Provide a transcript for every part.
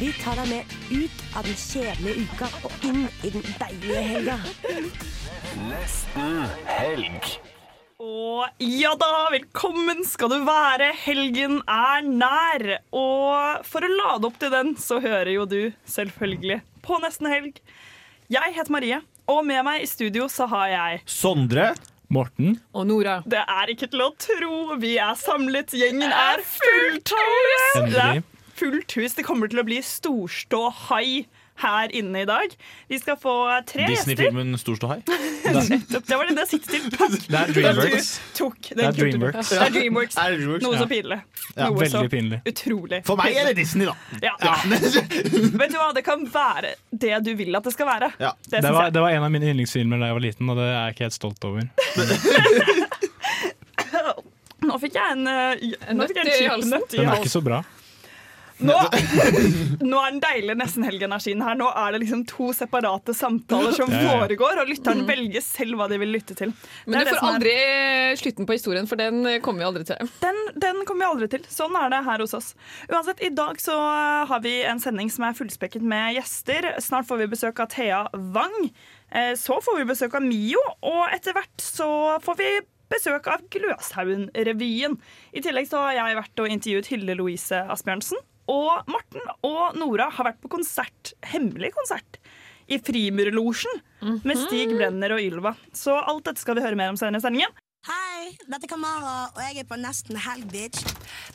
Vi tar deg med ut av den kjedelige uka og inn i den deilige helga. Og ja da, velkommen skal du være. Helgen er nær. Og for å lade opp til den, så hører jo du selvfølgelig på Nesten helg. Jeg heter Marie, og med meg i studio så har jeg Sondre. Morten. Og Nora. Det er ikke til å tro. Vi er samlet. Gjengen er fullt hus. Det er. Fullt hus. Det kommer til å bli storståhai her inne i dag. Vi skal få tre gjester. Disney-filmen Storståhai? Nettopp. Det var det det sitter til. Det er Dreamworks. Den Det er. Dreamworks. Det er Dreamworks. Er Dreamworks? Noe så pinlig. Ja, Noe så pinlig. utrolig. For meg er det Disney, da. Ja. Vet du hva, det kan være det du vil at det skal være. Ja. Det Det var, det var en av mine yndlingsfilmer da jeg var liten, og det er jeg ikke helt stolt over. Nå fikk jeg en, jeg en nøtt i halsen. Den er ikke så bra. Nå, nå er den deilige nesten helgenergien her. Nå er det liksom to separate samtaler som foregår, og lytteren velger selv hva de vil lytte til. Men du får er- aldri slutten på historien, for den kommer vi aldri til. Den, den kommer vi aldri til. Sånn er det her hos oss. Uansett, I dag så har vi en sending som er fullspekket med gjester. Snart får vi besøk av Thea Wang. Eh, Så får vi besøk av Mio, og etter hvert så får vi besøk av Gløshaugen-revyen. I tillegg så har jeg vært og intervjuet Hilde Louise Asbjørnsen. Og Morten og Nora har vært på konsert, hemmelig konsert i Frimurlosjen med Stig Brenner og Ylva. Så alt dette skal vi høre mer om senere i sendingen. Hei, dette er Kamara, og jeg er på nesten helg, bitch.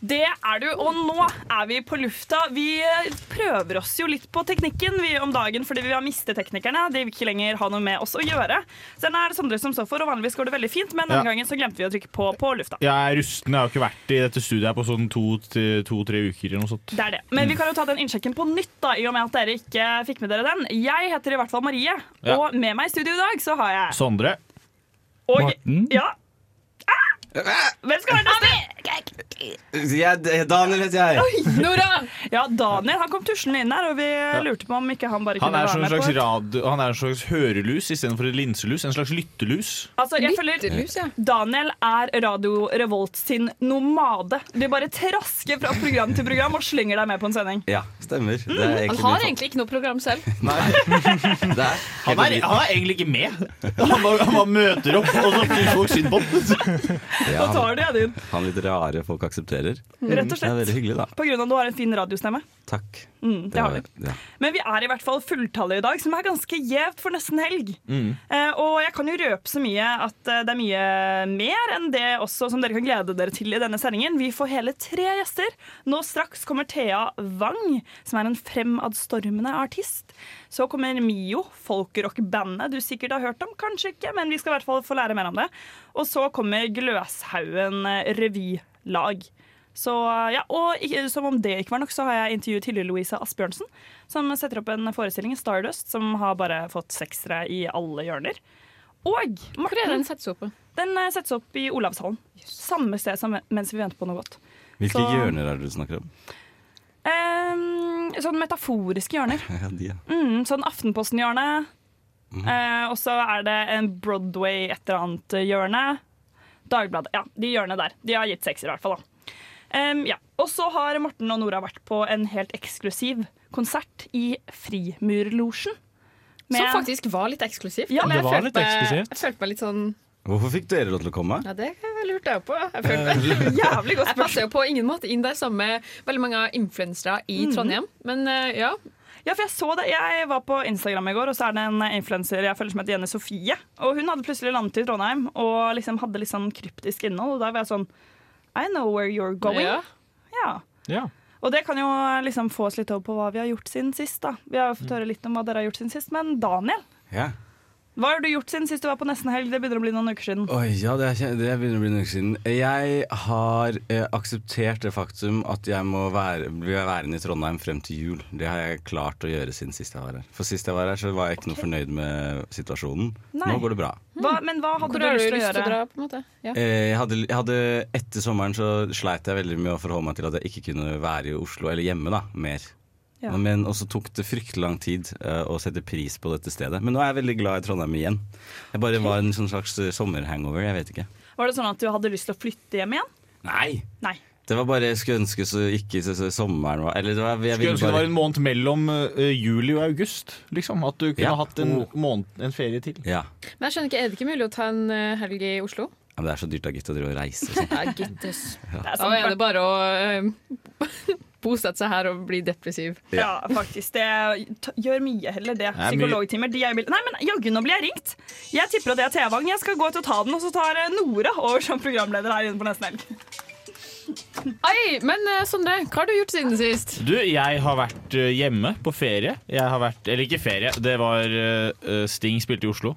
Det er du, og nå er vi på lufta. Vi prøver oss jo litt på teknikken vi om dagen fordi vi har mistet teknikerne. De vil ikke lenger ha noe med oss å gjøre. Så den er det Sondre som står for, og vanligvis går det veldig fint, men denne Ja. gangen så glemte vi å trykke på på lufta. Jeg er rusten. Jeg har ikke vært i dette studiet her på sånn to-tre to, uker. eller noe sånt. Det er det. Men vi kan jo ta den innsjekken på nytt, da, i og med at dere ikke fikk med dere den. Jeg heter i hvert fall Marie, Ja. og med meg i studio i dag så har jeg Sondre. og, Morten. Ja. Ah! Hvem skal neste? Daniel heter jeg. Nora! Ja, Daniel han kom tuslende inn her, og vi lurte på om ikke han bare Han kunne være med på radio, han er en slags hørelus istedenfor en linselus. En slags lyttelus. Altså, jeg føler ja. Daniel er Radio Revolt sin nomade. Du bare trasker fra program til program og slenger deg med på en sending. Ja, stemmer. Det er Han har egentlig ikke noe program selv. Nei. Det er Han er, han er egentlig ikke med. Han bare, han bare møter opp, og så får folk synd på ham. ja, Da han, jeg han litt rare folk aksepterer. rett og slett. Det er veldig hyggelig, da. På grunn av at du har en fin radiostemme. Takk. Mm, det har vi. Ja. Men vi er i hvert fall fulltallet i dag, som er ganske gjevt for nesten helg. Eh, og jeg kan jo røpe så mye at eh, det er mye mer enn det også som dere kan glede dere til i denne sendingen. Vi får hele tre gjester. Nå straks kommer Thea Wang, som er en fremadstormende artist. Så kommer Mio, folkrock-bandet du sikkert har hørt om. Kanskje ikke, men vi skal i hvert fall få lære mer om det. Og så kommer Gløshaugen eh, revylag. Så, ja, og som om det ikke var nok, så har jeg intervjuet Hilde Louise Asbjørnsen, som setter opp en forestilling i Stardust, som har bare fått seksere i alle hjørner. Og Hvor er den Morten, settes opp den eh, settes opp i Olavshallen. Samme sted som mens vi venter på noe godt. Hvilke Så- hjørner er det du snakker om? Um, sånn metaforiske hjørner. Ja, de, ja. Mm, sånn Aftenposten-hjørne. Uh, og så er det en Broadway et eller annet hjørne. Dagbladet. Ja, de hjørnene der. De har gitt sekser, i hvert fall. da. Um, ja. Og så har Morten og Nora vært på en helt eksklusiv konsert i Frimurlosjen. Som faktisk var litt eksklusivt. Ja, det var litt meg- eksklusivt. Jeg følte meg litt sånn Hvorfor fikk dere lov til å komme? Ja, det lurte jeg på. Jeg, følte meg. Jævlig godt jeg passer jo på ingen måte inn der sammen med veldig mange influensere i Trondheim. Men eh, ja. Ja, for Jeg så det. Jeg var på Instagram i går, og så er det en influenser jeg følger som heter Jenny Sofie. Og Hun hadde plutselig landet i Trondheim og liksom hadde litt sånn kryptisk innhold. Og da var jeg sånn I know where you're going. ja. Ja. Ja. Og det kan jo liksom få oss litt over på hva vi har gjort siden sist. da Vi har jo fått høre litt om hva dere har gjort siden sist. Men Daniel, Ja. Hva har du gjort siden sist du var på Nesten Helg? Det begynner å bli noen uker siden. Oi, ja, det, er, det begynner å bli noen uker siden. Jeg har eh, akseptert det faktum at jeg må være, bli værende i Trondheim frem til jul. Det har jeg klart å gjøre siden sist jeg var her. For sist jeg var her, så var jeg ikke noe fornøyd med situasjonen. Nei. Nå går det bra. Hva, men hva hadde Hvor du har du lyst til å lyst til å gjøre? dra? på en måte? Ja. Eh, jeg, hadde, jeg hadde, etter sommeren så sleit jeg veldig med å forholde meg til at jeg ikke kunne være i Oslo, eller hjemme, da, mer. Ja. Men også tok det fryktelig lang tid uh, å sette pris på dette stedet. Men nå er jeg veldig glad i Trondheim igjen. Jeg bare var en sånn slags eh, sommerhangover, jeg vet ikke. Var det sånn at du hadde lyst til å flytte hjem igjen? Nei! Nei. Det var bare jeg skulle ønske så ikke så, så sommeren var Eller det var, jeg Skulle ønske ønske det var en måned mellom uh, juli og august. Liksom. At du kunne Ja. hatt en, måned, en ferie til. ja. Men jeg skjønner ikke, Er det ikke mulig å ta en helg i Oslo? Ja, men det er så dyrt av gitt, å drive og reise. Sånn. Ja, gittes. Det er Da er det bare å eh, bosette seg her og bli depressiv. Ja, faktisk. Det gjør mye heller, det. er Psykologtimer. De er bil- Nei, men jaggu, nå blir jeg ringt. Jeg tipper at det er T-Vang. Jeg skal gå ut og ta den, og så tar eh, Nora over som programleder her inne på Nesten Helg. Hei, men eh, Sondre, hva har du gjort siden sist? Du, jeg har vært hjemme på ferie. Jeg har vært, eller ikke ferie, det var uh, Sting spilte i Oslo.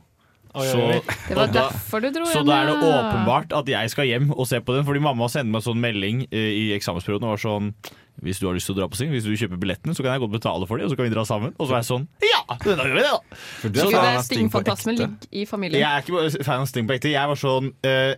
Oi, Så, oi. Det var da, derfor du dro så da er det åpenbart at jeg skal hjem og se på den. Fordi mamma sendte meg en sånn melding eh, i eksamensperioden og var sånn Hvis du har lyst til å dra på Sting, hvis du kjøper billettene, så kan jeg godt betale for dem, og så kan vi dra sammen. Og så er jeg sånn Ja! Da gjør vi det, da! For du Så er Sting på Sting-fantasmen ligger i familien. Jeg er ikke fan av Sting på ekte. Jeg var sånn eh,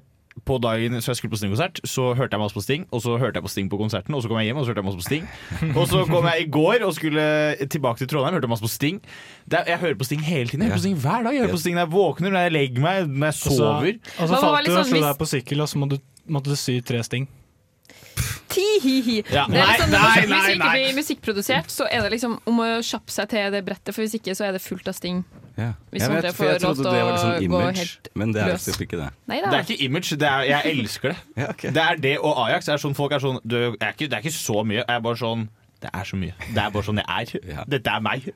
på dagen så jeg skulle på Sting-konsert, så hørte jeg masse på Sting, og så hørte jeg på Sting på konserten, og så kom jeg hjem og så hørte jeg masse på Sting. Og så kom jeg i går og skulle tilbake til Trondheim, hørte masse på Sting. Det er, jeg hører på Sting hele tiden. Jeg hører på Sting hver dag. Jeg hører på Sting når jeg våkner, når jeg legger meg, når jeg Og så- sover. Og så falt du og sånn slo deg på sykkel, og så må du, måtte du sy tre sting. Ti-hi-hi. Ja. Det Nei, liksom, nei, hvis nei, det ikke blir musikkprodusert, så er det liksom om å kjappe seg til det brettet, for hvis ikke så er det fullt av Sting. Ja. Hvis Jeg, vet, for jeg trodde det var liksom image, men det er løs. ikke det. Nei Det er ikke image, det er, jeg elsker det. Ja, okay. Det er det og Ajax. Er sånn, folk er sånn du, er ikke, Det er ikke så mye. Jeg er bare sånn Det er så mye. Det er bare sånn jeg er. Ja. Dette er meg.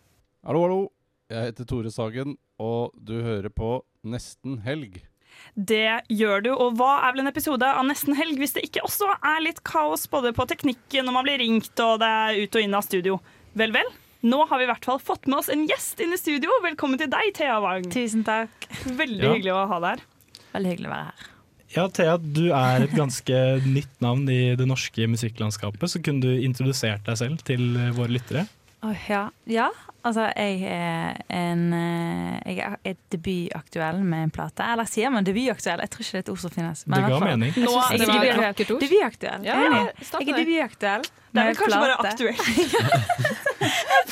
Hallo, hallo. Jeg heter Tore Sagen, og du hører på Nesten helg. Det gjør du, og hva er vel en episode av Nesten Helg hvis det ikke også er litt kaos både på teknikken når man blir ringt og det er ut og inn av studio? Vel, vel. Nå har vi i hvert fall fått med oss en gjest inn i studio. Velkommen til deg, Thea Wang. Tusen takk. Veldig Ja. hyggelig å ha deg her. Veldig hyggelig å være her. Ja, Thea, du er et ganske nytt navn i det norske musikklandskapet, så kunne du introdusert deg selv til våre lyttere? Åh, ja. ja, altså jeg er en eh, Jeg er debutaktuell med en plate. Eller sier man debutaktuell? Jeg tror ikke det er et ord som finnes. Men Det ga mening. Nå- Jeg det var et debutaktuell. ord. Debutaktuell. Ja, ja, Jeg er debutaktuell. Det er vel kanskje bare aktuelt.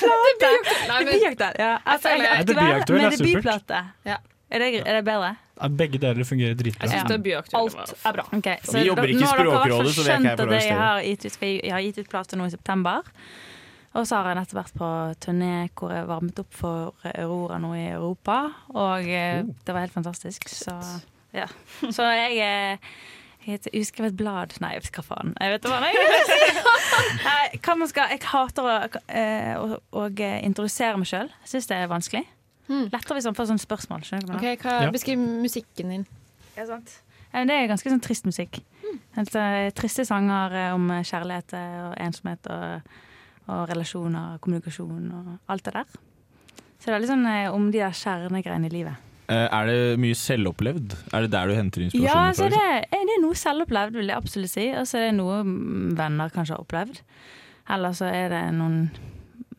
Nei, Debutaktuell, ja. Altså, jeg er aktuell med debutplate. Ja. Er det, er det bedre? Ja, Begge deler fungerer dritbra. Jeg synes det er byaktuelt. Alt er bra. Okay, så Vi jobber ikke i Språkrådet, så vi er ikke her for å arrestere. jeg har gitt ut plate nå i september. Og så har jeg nettopp vært på turné hvor jeg varmet opp for Aurora nå i Europa. Og eh, det var helt fantastisk. Så, ja. så jeg er jeg er et uskrevet blad Nei, jeg vet hva faen. Jeg vet hva jeg vil si. Hva man skal, jeg hater å, eh, å, å introdusere meg sjøl. Jeg syns det er vanskelig. Hmm. Lettere hvis man får sånne spørsmål. Skjønner du hva jeg hva, Ja. Beskriv musikken din. Ja, sant. Det er ganske sånn trist musikk. Helt, uh, triste sanger eh, om kjærlighet eh, og ensomhet og, og relasjoner og kommunikasjon og alt det der. Så det er litt sånn eh, om de der kjernegreiene i livet. Eh, er det mye selvopplevd? Er det der du henter inspirasjonen Ja, fra? det, liksom? er- det er noe selvopplevd, vil jeg absolutt si. Og så er det noe venner kanskje har opplevd. Eller så er det noen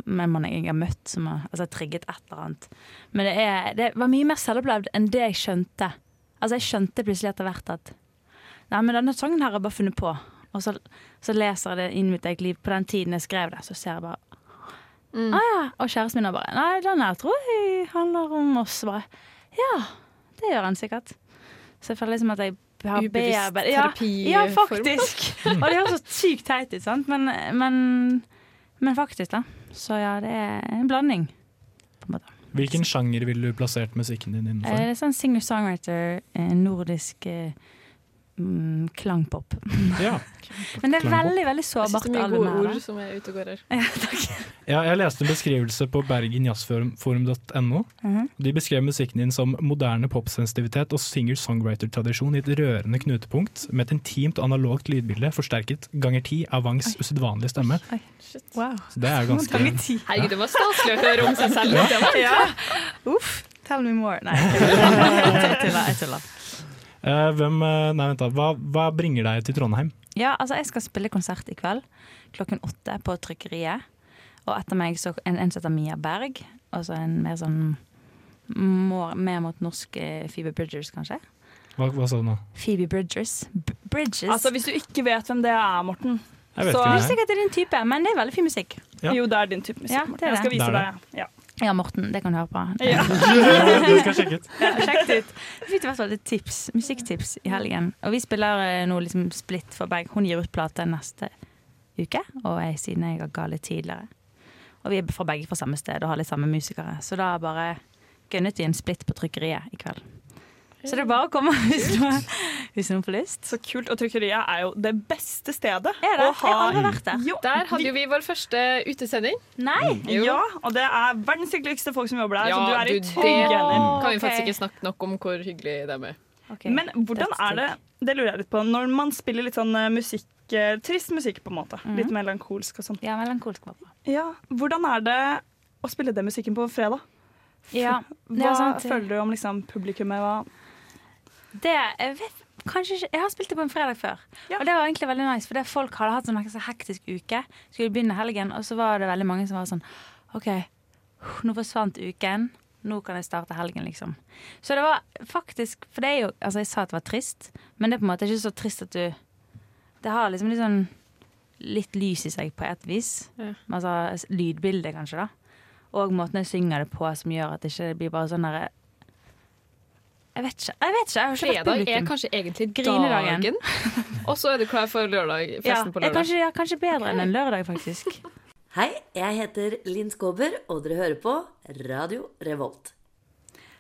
menn man jeg har møtt som har altså, trigget et eller annet. Men det, er, det var mye mer selvopplevd enn det jeg skjønte. Altså Jeg skjønte plutselig etter hvert at Nei, men denne sangen her har jeg bare funnet på. Og så, så leser jeg det inn i mitt eget liv. På den tiden jeg skrev det, så ser jeg bare Mm. ah, ja. Og kjæresten min har bare Nei, den her tror jeg handler om oss. Bare, ja, det gjør han sikkert. Så jeg føler liksom at jeg har Ubevisst bearbeidet- ja, ja, faktisk. Og det høres så sykt teit ut, sant? Men, men, men faktisk, da. Så ja, det er en blanding. På en måte. Hvilken sjanger ville du plassert musikken din Eh, innenfor? Det er sånn singer-songwriter, eh, nordisk eh, mm, klangpop. Ja. Men det er Klangpop. veldig veldig Jeg synes det er mye gode ord som er ute og går her. Ja, takk. Ja, jeg leste en beskrivelse på bergenjazzforum.no. Mhm. De beskrev musikken din som moderne popsensitivitet og singer-songwriter-tradisjon i et rørende knutepunkt med et intimt og analogt lydbilde forsterket ganger ti av Wangs usedvanlige stemme. Wow. Så det er jo ganske ja. Herregud, det var staselig å høre om seg selv. Ja. Ja. Uff. Tell me more. Nei, jeg tuller. Hvem, eh, nei, vent da. Hva, hva bringer deg til Trondheim? Ja, altså jeg skal spille konsert i kveld klokken åtte på Trykkeriet. Og etter meg så en, en som heter Mia Berg. Altså en mer sånn more, mer mot norsk eh, Phoebe Bridgers, kanskje. Hva, hva sa du nå? Phoebe Bridgers. B Bridges. Altså, Hvis du ikke vet hvem det er, Morten Jeg vet så ikke det det er. sikkert det er din type, men det er veldig fin musikk. Ja. Jo, det er din type musikk. Ja, Morten. det er Jeg skal vise Det er deg. Ja. Ja, Morten, det kan du høre på. Ja. Det skal sjekke ut. Ja, sjekk ut. Vi fikk i hvert fall et tips, musikktips i helgen. Og vi spiller noe nå liksom splitt for begge. Hun gir ut plate neste uke, og jeg siden jeg ga litt tidligere. Og vi er fra begge fra samme sted og har litt samme musikere. Så da bare gønnet vi en splitt på trykkeriet i kveld. Så det er bare å komme hvis noen, hvis noen får lyst. Så kult. Og Trykkeriet er jo det beste stedet Er det? å ha Jeg har aldri vært der. Jo, Der hadde jo vi vår første utesending. Nei! Jo. Ja, og det er verdens hyggeligste folk som jobber der. Ja, så du er i trygge det hender. kan vi faktisk ikke snakke nok om hvor hyggelig de er. Okay. Men hvordan er det Det lurer jeg litt på. Når man spiller litt sånn eh, musikk eh, Trist musikk, på en måte. Mhm. Litt melankolsk og sånn. Ja, melankolsk pappa. Ja, hvordan er det å spille den musikken på fredag? Ja, Hva er føler du om liksom, publikummet? Hva? Det, jeg vet kanskje ikke Jeg har spilt det på en fredag før. Ja. Og det var egentlig veldig nice, for folk hadde hatt sånn en hektisk uke. Skulle begynne helgen, og så var det veldig mange som var sånn OK, nå forsvant uken. Nå kan jeg starte helgen, liksom. Så det var faktisk For det er jo Altså, jeg sa at det var trist, men det er på en måte ikke så trist at du Det har liksom litt sånn litt lys i seg på et vis. Ja. Altså lydbildet, kanskje, da. Og måten jeg synger det på, som gjør at det ikke blir bare sånn derre Jeg vet ikke. Jeg vet ikke, jeg har ikke vært Fredag er kanskje egentlig Grinedagen. dagen, og så er du klar for lørdag, Ja, festen på jeg er lørdag. kanskje, ja, kanskje bedre enn en lørdag, faktisk. Hei, jeg heter Linn Skåber, og dere hører på Radio Revolt.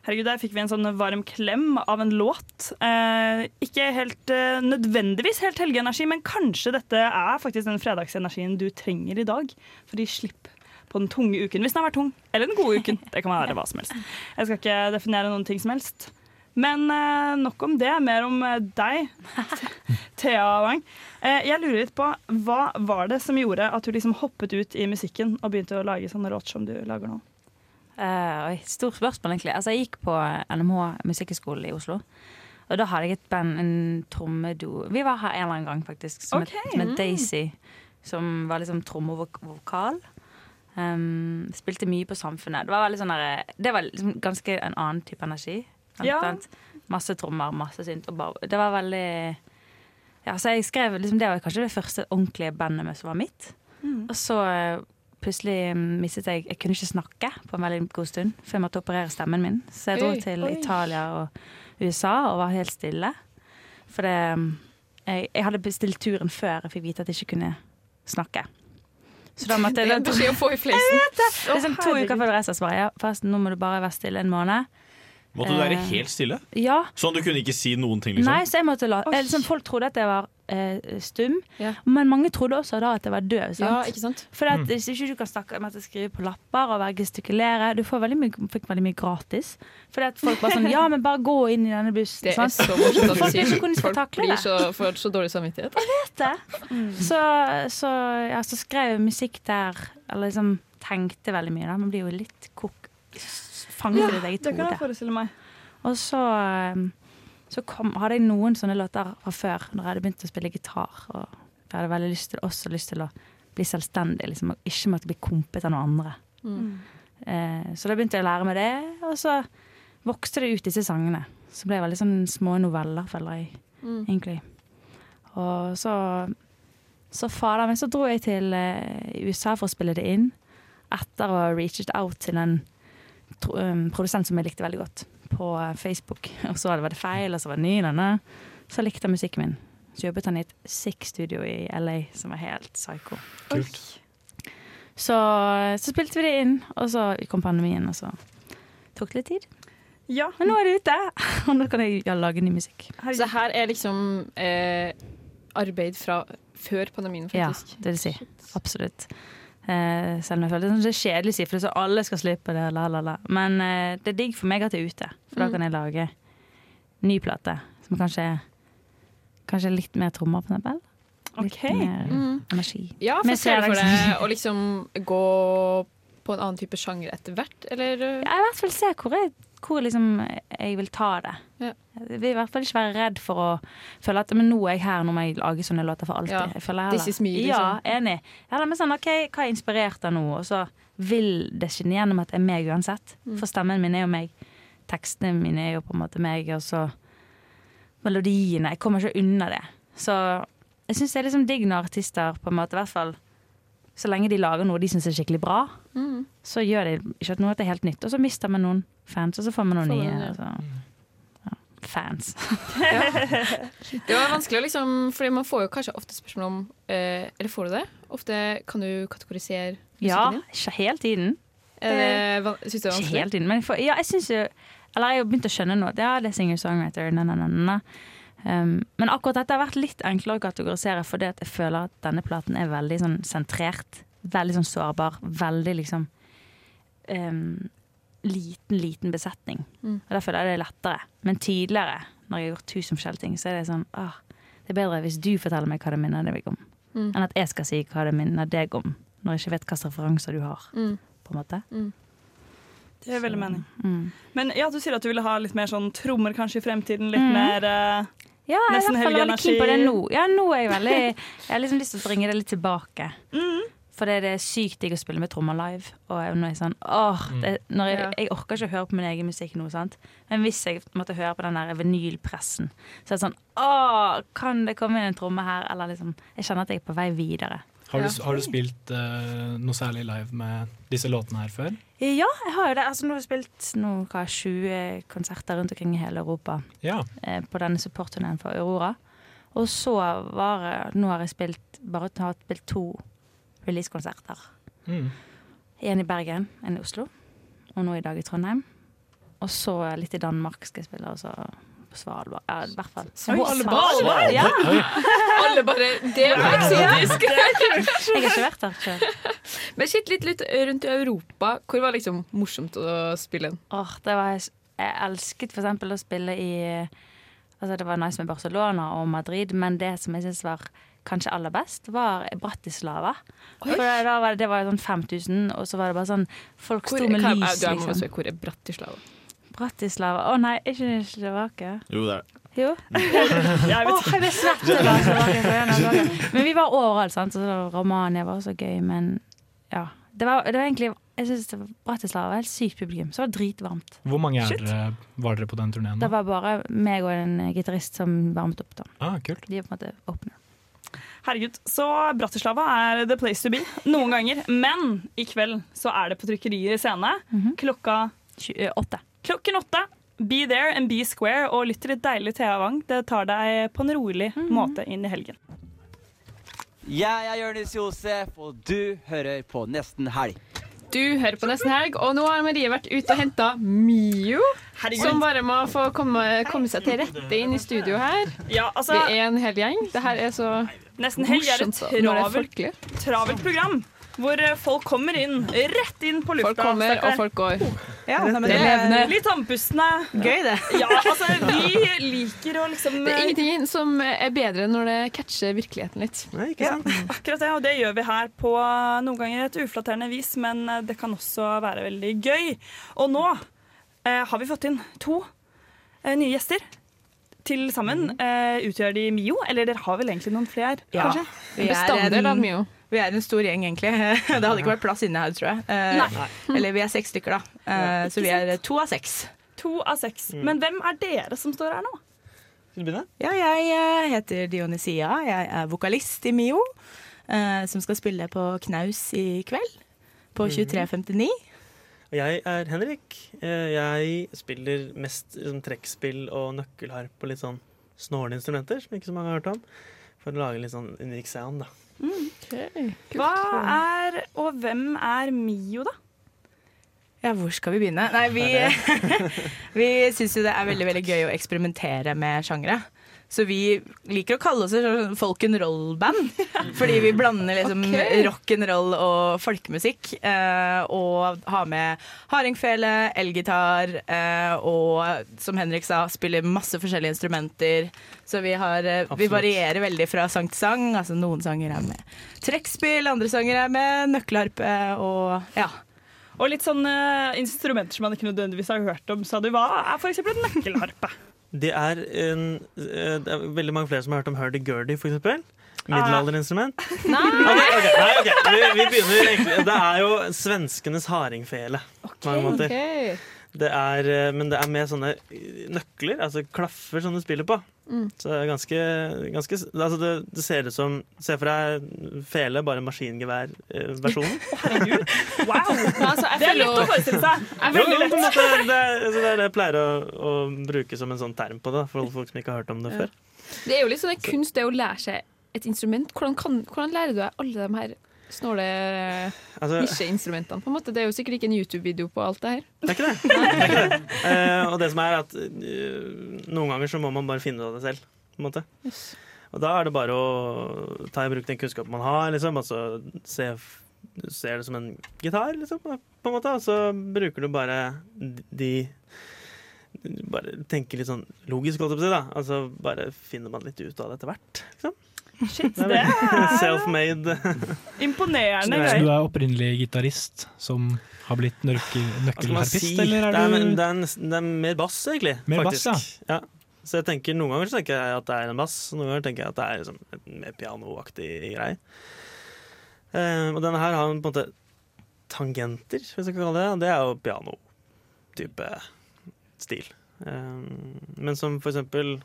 Herregud, Der fikk vi en sånn varm klem av en låt. Eh, ikke helt eh, nødvendigvis helt helgeenergi, men kanskje dette er faktisk den fredagsenergien du trenger i dag. For de slipper på den tunge uken, hvis den har vært tung. Eller den gode uken. Det kan være hva som helst. Jeg skal ikke definere noen ting som helst. Men eh, nok om det. Mer om eh, deg, Thea Wang. Eh, jeg lurer litt på, Hva var det som gjorde at du liksom hoppet ut i musikken og begynte å lage sånne låter som du lager nå? Uh, oi, stort spørsmål, egentlig. Altså, jeg gikk på NMH musikkhøgskole i Oslo. Og da hadde jeg et band, en trommedo Vi var her en eller annen gang, faktisk, som, okay. het, med Mm. Daisy. Som var liksom tromme og vokal. Um, spilte mye på Samfunnet. Det var, sånn der, det var liksom ganske en annen type energi. Ja. Masse trommer, masse synt. Det var veldig Ja, så jeg skrev liksom, Det var kanskje det første ordentlige bandet med som var mitt. Mm. Og så eh, plutselig mistet jeg Jeg kunne ikke snakke på en veldig god stund, for jeg måtte operere stemmen min. Så jeg dro Oi. til Oi. Italia og USA og var helt stille. For det jeg, jeg hadde bestilt turen før jeg fikk vite at jeg ikke kunne snakke. Så da måtte Det er en beskjed å få i fleisen. Liksom to uker før du reiser, svarer jeg. forresten, nå må du bare være stille en måned. Måtte du være Eh, helt stille? Ja. Sånn du kunne ikke si noen ting? liksom? Nei, så jeg måtte la liksom, Folk trodde at jeg var eh, stum, men mange trodde også da at jeg var døv. Sant? Ja, ikke sant? For at, Mm. hvis ikke du kan snakke Jeg skriver skrive på lapper og være gestikulere. Du får veldig mye, fikk veldig mye gratis. Fordi at folk bare sånn Ja, men bare gå inn i denne bussen. Det er sant? så morsomt at du Folk sier Folk blir så, får så dårlig samvittighet. Jeg vet det. Så, så, ja, så skrev jeg musikk der, eller liksom tenkte veldig mye. Da. Man blir jo litt kok fanget i ditt eget det kan jeg forestille meg. Og så, um, så kom, hadde jeg noen sånne låter fra før, når jeg hadde begynt å spille gitar. Og jeg hadde veldig lyst til, også lyst til å bli selvstendig, liksom, og ikke måtte bli kompet av noen andre. Mm. Eh, så da begynte jeg å lære meg det, og så vokste det ut disse sangene. Så ble det veldig sånn små noveller, føler jeg, Mm. egentlig. Og så, så fader meg, så dro jeg til eh, USA for å spille det inn, etter å ha reached out til en produsent som jeg likte veldig godt, på eh, Facebook. Og så var det feil, og så var det ny denne. Så likte han musikken min. Så jobbet han i et sick studio i LA som var helt psycho. Kult. Så, så spilte vi det inn, og så kom pandemien, og så tok det litt tid. Ja. Men nå er det ute, og nå kan jeg ja, lage ny musikk. Så her er liksom eh, arbeid fra før pandemien, Ja, det vil si. Absolutt. Eh, selv om jeg føler det sånn- det er kjedelig å si, for det er så alle skal slippe det. La, la, la. Men eh, det er digg for meg at det er ute, for da Mm. kan jeg lage ny plate. Som kanskje, kanskje er litt mer trommer, på eksempel. Litt okay. mer Mm. energi. Ja, for ser du for deg å liksom gå på en annen type sjanger etter hvert, eller? Ja, I hvert fall se hvor jeg, hvor liksom jeg vil ta det. Jeg vil i hvert fall ikke være redd for å føle at men nå er jeg her, nå må jeg lage sånne låter for alltid. Ja. Jeg føler This is me, liksom. Ja, enig. Ja, med sånn, ok, Hva er inspirert av nå? Og så vil det skinne gjennom at det er meg uansett. Mm. For stemmen min er jo meg. Tekstene mine er jo på en måte meg, og så melodiene. Jeg kommer ikke unna det. Så jeg syns det er liksom digg når artister på en måte, i hvert fall så lenge de lager noe de syns er skikkelig bra, Mm. så gjør de ikke at noe er helt nytt. Og så mister man noen fans, og så får man noen nye. Altså. Ja. Fans. Det var vanskelig å liksom Fordi man får jo kanskje ofte spørsmål om eh, Eller får du det? Ofte kan du kategorisere musikken Ja, din? ikke hele tiden. Er syns du det er Ikke vanskelig? hele tiden, men får, ja, jeg syns jo Eller jeg har jo begynt å skjønne nå at ja, det er singer-songwriter, na, na, na, na. Um, men akkurat dette har vært litt enklere å kategorisere, fordi at jeg føler at denne platen er veldig sånn sentrert. Veldig sånn sårbar. Veldig liksom um, Liten, liten besetning. Mm. Og da føler jeg det er lettere. Men tidligere, når jeg har gjort tusen forskjellige ting, så er det sånn ah, Det er bedre hvis du forteller meg hva det minner deg om, Mm. enn at jeg skal si hva det minner deg om, når jeg ikke vet hvilke referanser du har. Mm. På en måte. Det er veldig mening. Mm. Men ja, du sier at du ville ha litt mer sånn trommer kanskje i fremtiden. Litt mm. mer uh, Ja, jeg nesten hvert energi. helgenergi. på det nå. Ja, nå er jeg veldig Jeg har liksom lyst til å bringe det litt tilbake. For det er sykt digg å spille med trommer live. Og jeg- nå er jeg sånn åh, det, når jeg, jeg orker ikke å høre på min egen musikk nå, sant. Men hvis jeg måtte høre på den der vinylpressen, så er det sånn åh, kan det komme inn en tromme her? Eller liksom Jeg kjenner at jeg er på vei videre. Har du, har du spilt uh, noe særlig live med disse låtene her før? Ja, jeg har jo det. Altså, nå har jeg spilt noe, hva, 20 konserter rundt omkring i hele Europa. Ja. eh, på denne supportturneen for Aurora. Og så var eh, Nå har jeg spilt bare har spilt to releasekonserter. Mm. En i Bergen, en i Oslo, og nå i dag i Trondheim. Og så litt i Danmark skal jeg spille, og så på Svalbard. Ja, i hvert fall. Oi, Svalbard? Ja. Alle bare Det var eksotisk! Jeg har ikke vært der før. Men shit, litt, litt rundt i Europa. Hvor var liksom morsomt å spille? Åh, det var, jeg elsket for eksempel å spille i Altså Det var nice med Barcelona og Madrid, men det som jeg syns var kanskje aller best, var Bratislava. Oi. For da var det, det var sånn 5000, og så var det bare sånn Folk sto med lys, liksom. hvor er Bratislava? Bratislava Å nei, ikke Slovakia. Jo, det er jo. Jo. Jeg oh, Åh, jeg svett gangene. Men vi var overalt, sant. Så Romania var så gøy, men ja. Det var, det var egentlig Jeg synes det var Bratislava var helt sykt publikum. Så det var dritvarmt. Hvor mange er dere, var dere på den turneen? Det var bare meg og en gitarist som varmet opp. da Ah, kult. De var på en måte åpne. Herregud, så Bratislava er the place to be noen ganger. Men i kveld så er det på trykkerier i scene. Klokka åtte. Klokken åtte. Be there and be square, og lytt til litt deilig Thea Wang. Det tar deg på en rolig måte inn i helgen. Jeg er Jonis Josef, og du hører på Nesten Helg. Du hører på Nesten Helg, og nå har Marie vært ute og henta Mio. Herregud. Som bare må få komme, komme seg til rette inn i studio her. Ja, altså, Vi er en hel gjeng. Det her er så Nesten helg er et travelt, travelt program. Hvor eh, folk kommer inn, rett inn på lufta. Folk kommer, og folk går. Ja, Det er levende. Litt andpustne. Gøy, det. Ja, altså, vi liker å liksom Det er ingenting som er bedre enn når det catcher virkeligheten litt. Nei, ikke Ja, akkurat det, og det gjør vi her på eh, noen ganger et uflatterende vis, men eh, det kan også være veldig gøy. Og nå eh, har vi fått inn to eh, nye gjester. Til sammen eh, utgjør de Mio, eller dere har vel egentlig noen flere? Ja. kanskje? Vi er, en, vi er en stor gjeng, egentlig. Det hadde ikke vært plass inne her, tror jeg. Eh, Nei. Eller vi er seks stykker, da. Eh, så vi er to av seks. To av seks. Mm. Men hvem er dere som står her nå? Vil du begynne? Ja, jeg eh, heter Dionysia. Jeg er vokalist i Mio, eh, som skal spille på Knaus i kveld. På Mhm. 23.59. Og jeg er Henrik. Eh, Jeg spiller mest liksom, trekkspill og nøkkelharp og litt sånn snåle instrumenter som ikke så mange har hørt om. For å lage litt sånn unik sound, da. Hva er, og hvem er Mio, da? Ja, hvor skal vi begynne? Nei, vi, vi syns jo det er veldig, veldig gøy å eksperimentere med sjangre. Så vi liker å kalle oss et sånn folk'n'roll-band. Fordi vi blander liksom Ok. rock'n'roll og folkemusikk. Eh, og har med hardingfele, elgitar eh, og som Henrik sa, spiller masse forskjellige instrumenter. Så vi, har, eh, vi varierer veldig fra sang til sang. Altså Noen sanger er med trekkspill, andre sanger er med nøkkelharpe og ja. Og litt sånne instrumenter som man ikke nødvendigvis har hørt om, sa du. Hva er f.eks. en nøkkelharpe? Det er, en, eh, det er veldig mange flere som har hørt om hurdy-gurdy, eksempel. Middelalderinstrument. Nei! Okay, okay, nei, ok. Vi, vi begynner egentlig Det er jo svenskenes hardingfele. på mange måter. Ok. Det er, eh, men det er med sånne nøkler, altså klaffer som du spiller på. Mm. Så det er ganske, ganske altså det, det ser ut som Se for deg fele, bare maskingeværversjonen. Wow! altså, det er lett å jo- forestille seg. Jo, jo, på en måte, det, er, altså, det er det jeg pleier å, å bruke som en sånn term på det, for folk som ikke har hørt om det før. Det er jo litt sånn kunst det å lære seg et instrument. Hvordan, kan, hvordan lærer du deg alle de her snåle Altså- nisjeinstrumentene? på en måte? Det er jo sikkert ikke en YouTube-video på alt det her. Det er ikke det. det, er ikke det. Uh, og det som er at uh, noen ganger så må man bare finne ut av det selv. På en måte. Og da er det bare å ta i bruk den kunnskapen man har, liksom. Altså se ser det som en gitar, liksom, på en måte. Og så bruker du bare de Bare tenker litt sånn logisk, holdt jeg på å si. da Altså Bare finner man litt ut av det etter hvert. Liksom. Shit, Det er Self-made. imponerende Så du er opprinnelig gitarist som har blitt nøkkelharpist, si? eller er du det, det, det er mer bass, egentlig. Mer bass, ja. ja. Så jeg tenker, Noen ganger tenker jeg at det er en bass, noen ganger tenker jeg at det er liksom, en mer pianoaktig greie. Uh, og denne her har en på en måte tangenter, hvis jeg kan kalle det. Det er jo piano-type stil. Uh, men som for eksempel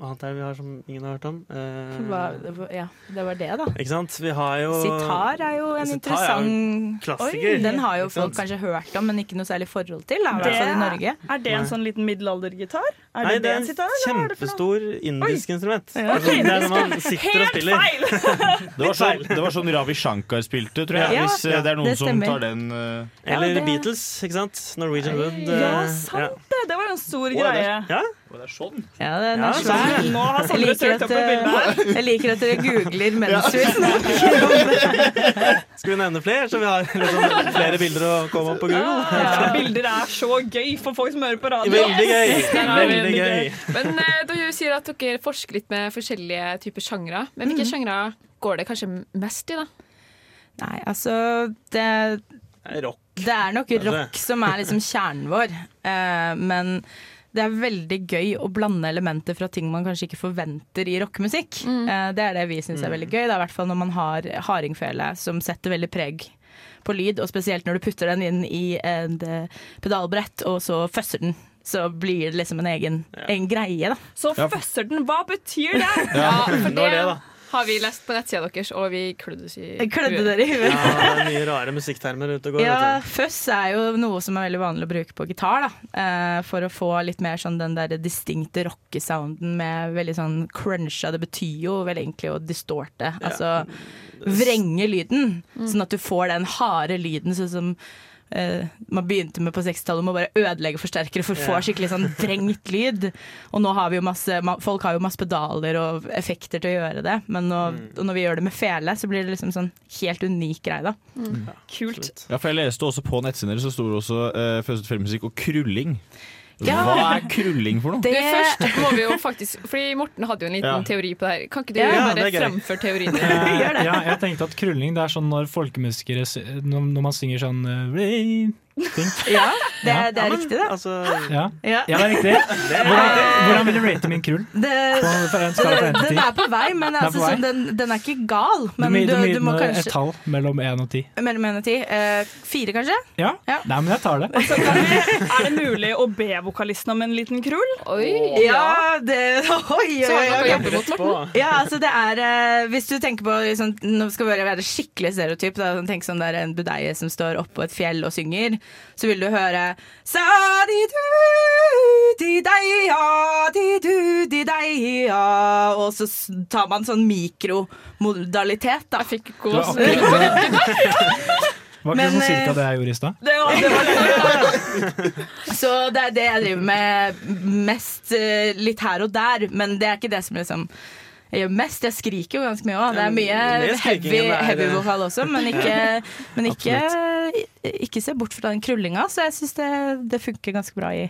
annet er det vi har som ingen har hørt om? Eh, Hva- ja, det var det, da. Ikke sant? Vi har jo Sitar er jo en er jo interessant klassiker, Oi, Den har jo folk kanskje hørt om, men ikke noe særlig forhold til. Da, det, i Norge. Er det en sånn liten middelaldergitar? Er Nei, det, det er en en sitar, er kjempestor indisk instrument. Ja. Altså, det er når man sitter og spiller. Helt feil! Det var, sånn, det var sånn Ravi Shankar spilte, tror jeg. Ja, hvis ja, det er noen det som tar den Uh... Eller det- Beatles, ikke sant? Norwegian Wood. Ja, eh, sant det! Det var jo en stor er- greie. Ja? Og det er sånn. Ja, det er svær. sånn. Nå har Jeg Sondre liker, søkt at, opp et bilde her. jeg liker at dere googler mens vi snakker om det. Skal vi nevne flere, så vi har liksom flere bilder å komme opp på Google? Ja, bilder er så gøy for folk som hører på radio. Veldig gøy. Veldig gøy. Men eh, du sier at dere forsker litt med forskjellige typer sjangre. Men hvilke sjangre går det kanskje mest i, da? Nei, altså det, Rock. det er nok rock som er liksom kjernen vår. Eh, men det er veldig gøy å blande elementer fra ting man kanskje ikke forventer i rockemusikk. Eh, det er det vi syns er veldig gøy. Det er i hvert fall når man har hardingfele som setter veldig preg på lyd, og spesielt når du putter den inn i et eh, pedalbrett, og så føsser den. Så blir det liksom en egen, en greie, da. Så føsser den, hva betyr det? Ja, for det det, da. Har vi lest på nettsida deres, og vi klødde oss i Jeg klødde dere i huet. Ja, det er mye rare musikktermer ute og går. Ja, fuzz er jo noe som er veldig vanlig å bruke på gitar, da. Eh, for å få litt mer sånn den der distinkte rockesounden med veldig sånn cruncha. Det betyr jo vel egentlig å distorte, altså vrenge lyden. Sånn at du får den harde lyden sånn som eh, man begynte med på 60-tallet med å bare ødelegge forsterkere for å få skikkelig sånn vrengt lyd. Og nå har vi jo masse Folk har jo masse pedaler og effekter til å gjøre det, men nå, og når vi gjør det med fele, så blir det liksom sånn helt unik greie, da. Kult. Ja, for jeg leste også på nettsiden så sto det også uh, Fødsel filmmusikk og krulling. Ja. Hva er krulling for noe? Du, først må vi jo faktisk Fordi Morten hadde jo en liten Ja. teori på det her. Kan ikke du Ja, bare fremføre teorien din? Eh, ja, jeg tenkte at krulling det er sånn når folkemusikere Når, man synger sånn eh, ting. Ja, det er, det Ja, er men, riktig, det. Altså, Ja. Ja. ja, det er riktig. Hvordan, hvordan vil du rate min krull? Det, På, på en skala fra 1 til den 10? er på vei, men Den altså, på vei. sånn, den, den er ikke gal. Du Men må, du, du må gi du må den et kanskje tall mellom 1 og 10. Mellom 1 og 10. Eh, fire, kanskje? Ja? Ja. Nei, men jeg tar det. Så kan vi, er det mulig å be vokalisten om en liten krull? Oi! Ja, det Oi, oi, Så oi. har oi. dere jobbet mot Morten. Ja, altså det er eh, Hvis du tenker på liksom, Nå skal vi bare være skikkelig stereotyp. Da, sånn, tenk sånn det er en budeie som står oppå et fjell og synger. Så vil du høre Sa di du di deia, di du di deia Og så tar man sånn mikromodalitet, da. Jeg fikk Det var gås. var ikke Men, sånn cirka det jeg gjorde i stad? Det var, det var Så det er det jeg driver med mest eh, litt her og der, men det er ikke det som liksom jeg gjør mest. Jeg skriker jo ganske mye òg. Det er mye heavy, heavy vokal også, men ikke, men ikke, ikke se bort fra den krullinga. Så jeg syns det, det funker ganske bra i,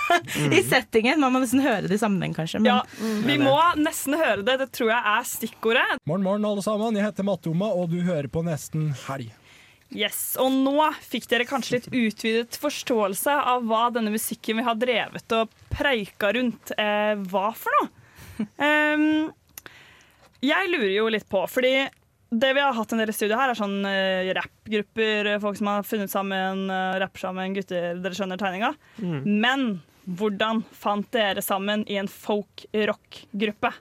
i settingen. Man må nesten høre det i sammenheng, kanskje. Men ja, vi må nesten høre det. Det tror jeg er stikkordet. Morgen, morgen, alle sammen. Jeg heter Matte Oma, og du hører på Nesten Helg. Yes, Og nå fikk dere kanskje litt utvidet forståelse av hva denne musikken vi har drevet og preika rundt, eh, var for noe. Em, jeg lurer jo litt på, fordi det vi har hatt en del i studio her, er sånn uh, rappgrupper, folk som har funnet sammen, uh, rapper sammen, gutter, dere skjønner tegninga. Mm. Men hvordan fant dere sammen i en folk-rock-gruppe?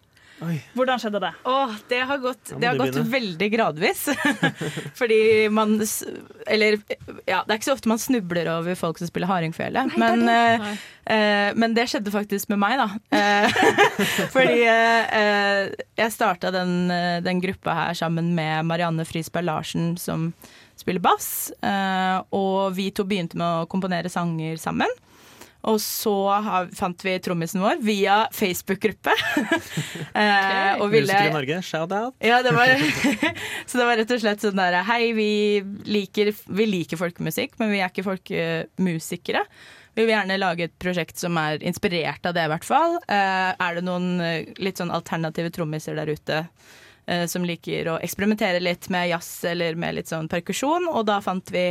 Hvordan skjedde det? Åh, det har gått, det har gått veldig gradvis. Fordi man Eller ja, det er ikke så ofte man snubler over folk som spiller hardingfele. Men, eh, eh, men det skjedde faktisk med meg, da. Eh, fordi jeg starta den, den gruppa her sammen med Marianne Frisberg Larsen, som spiller bass. eh, og vi to begynte med å komponere sanger sammen. Og så har, fant vi trommisen vår via Facebook-gruppe. okay. og ville- Musikere i Norge, shout out. ja, det var, så det var rett og slett sånn der Hei, vi liker, vi liker folkemusikk, men vi er ikke folkemusikere. Vi vil gjerne lage et prosjekt som er inspirert av det, i hvert fall. Eh, er det noen eh, litt sånn alternative trommiser der ute eh, som liker å eksperimentere litt med jazz eller med litt sånn perkusjon? Og da fant vi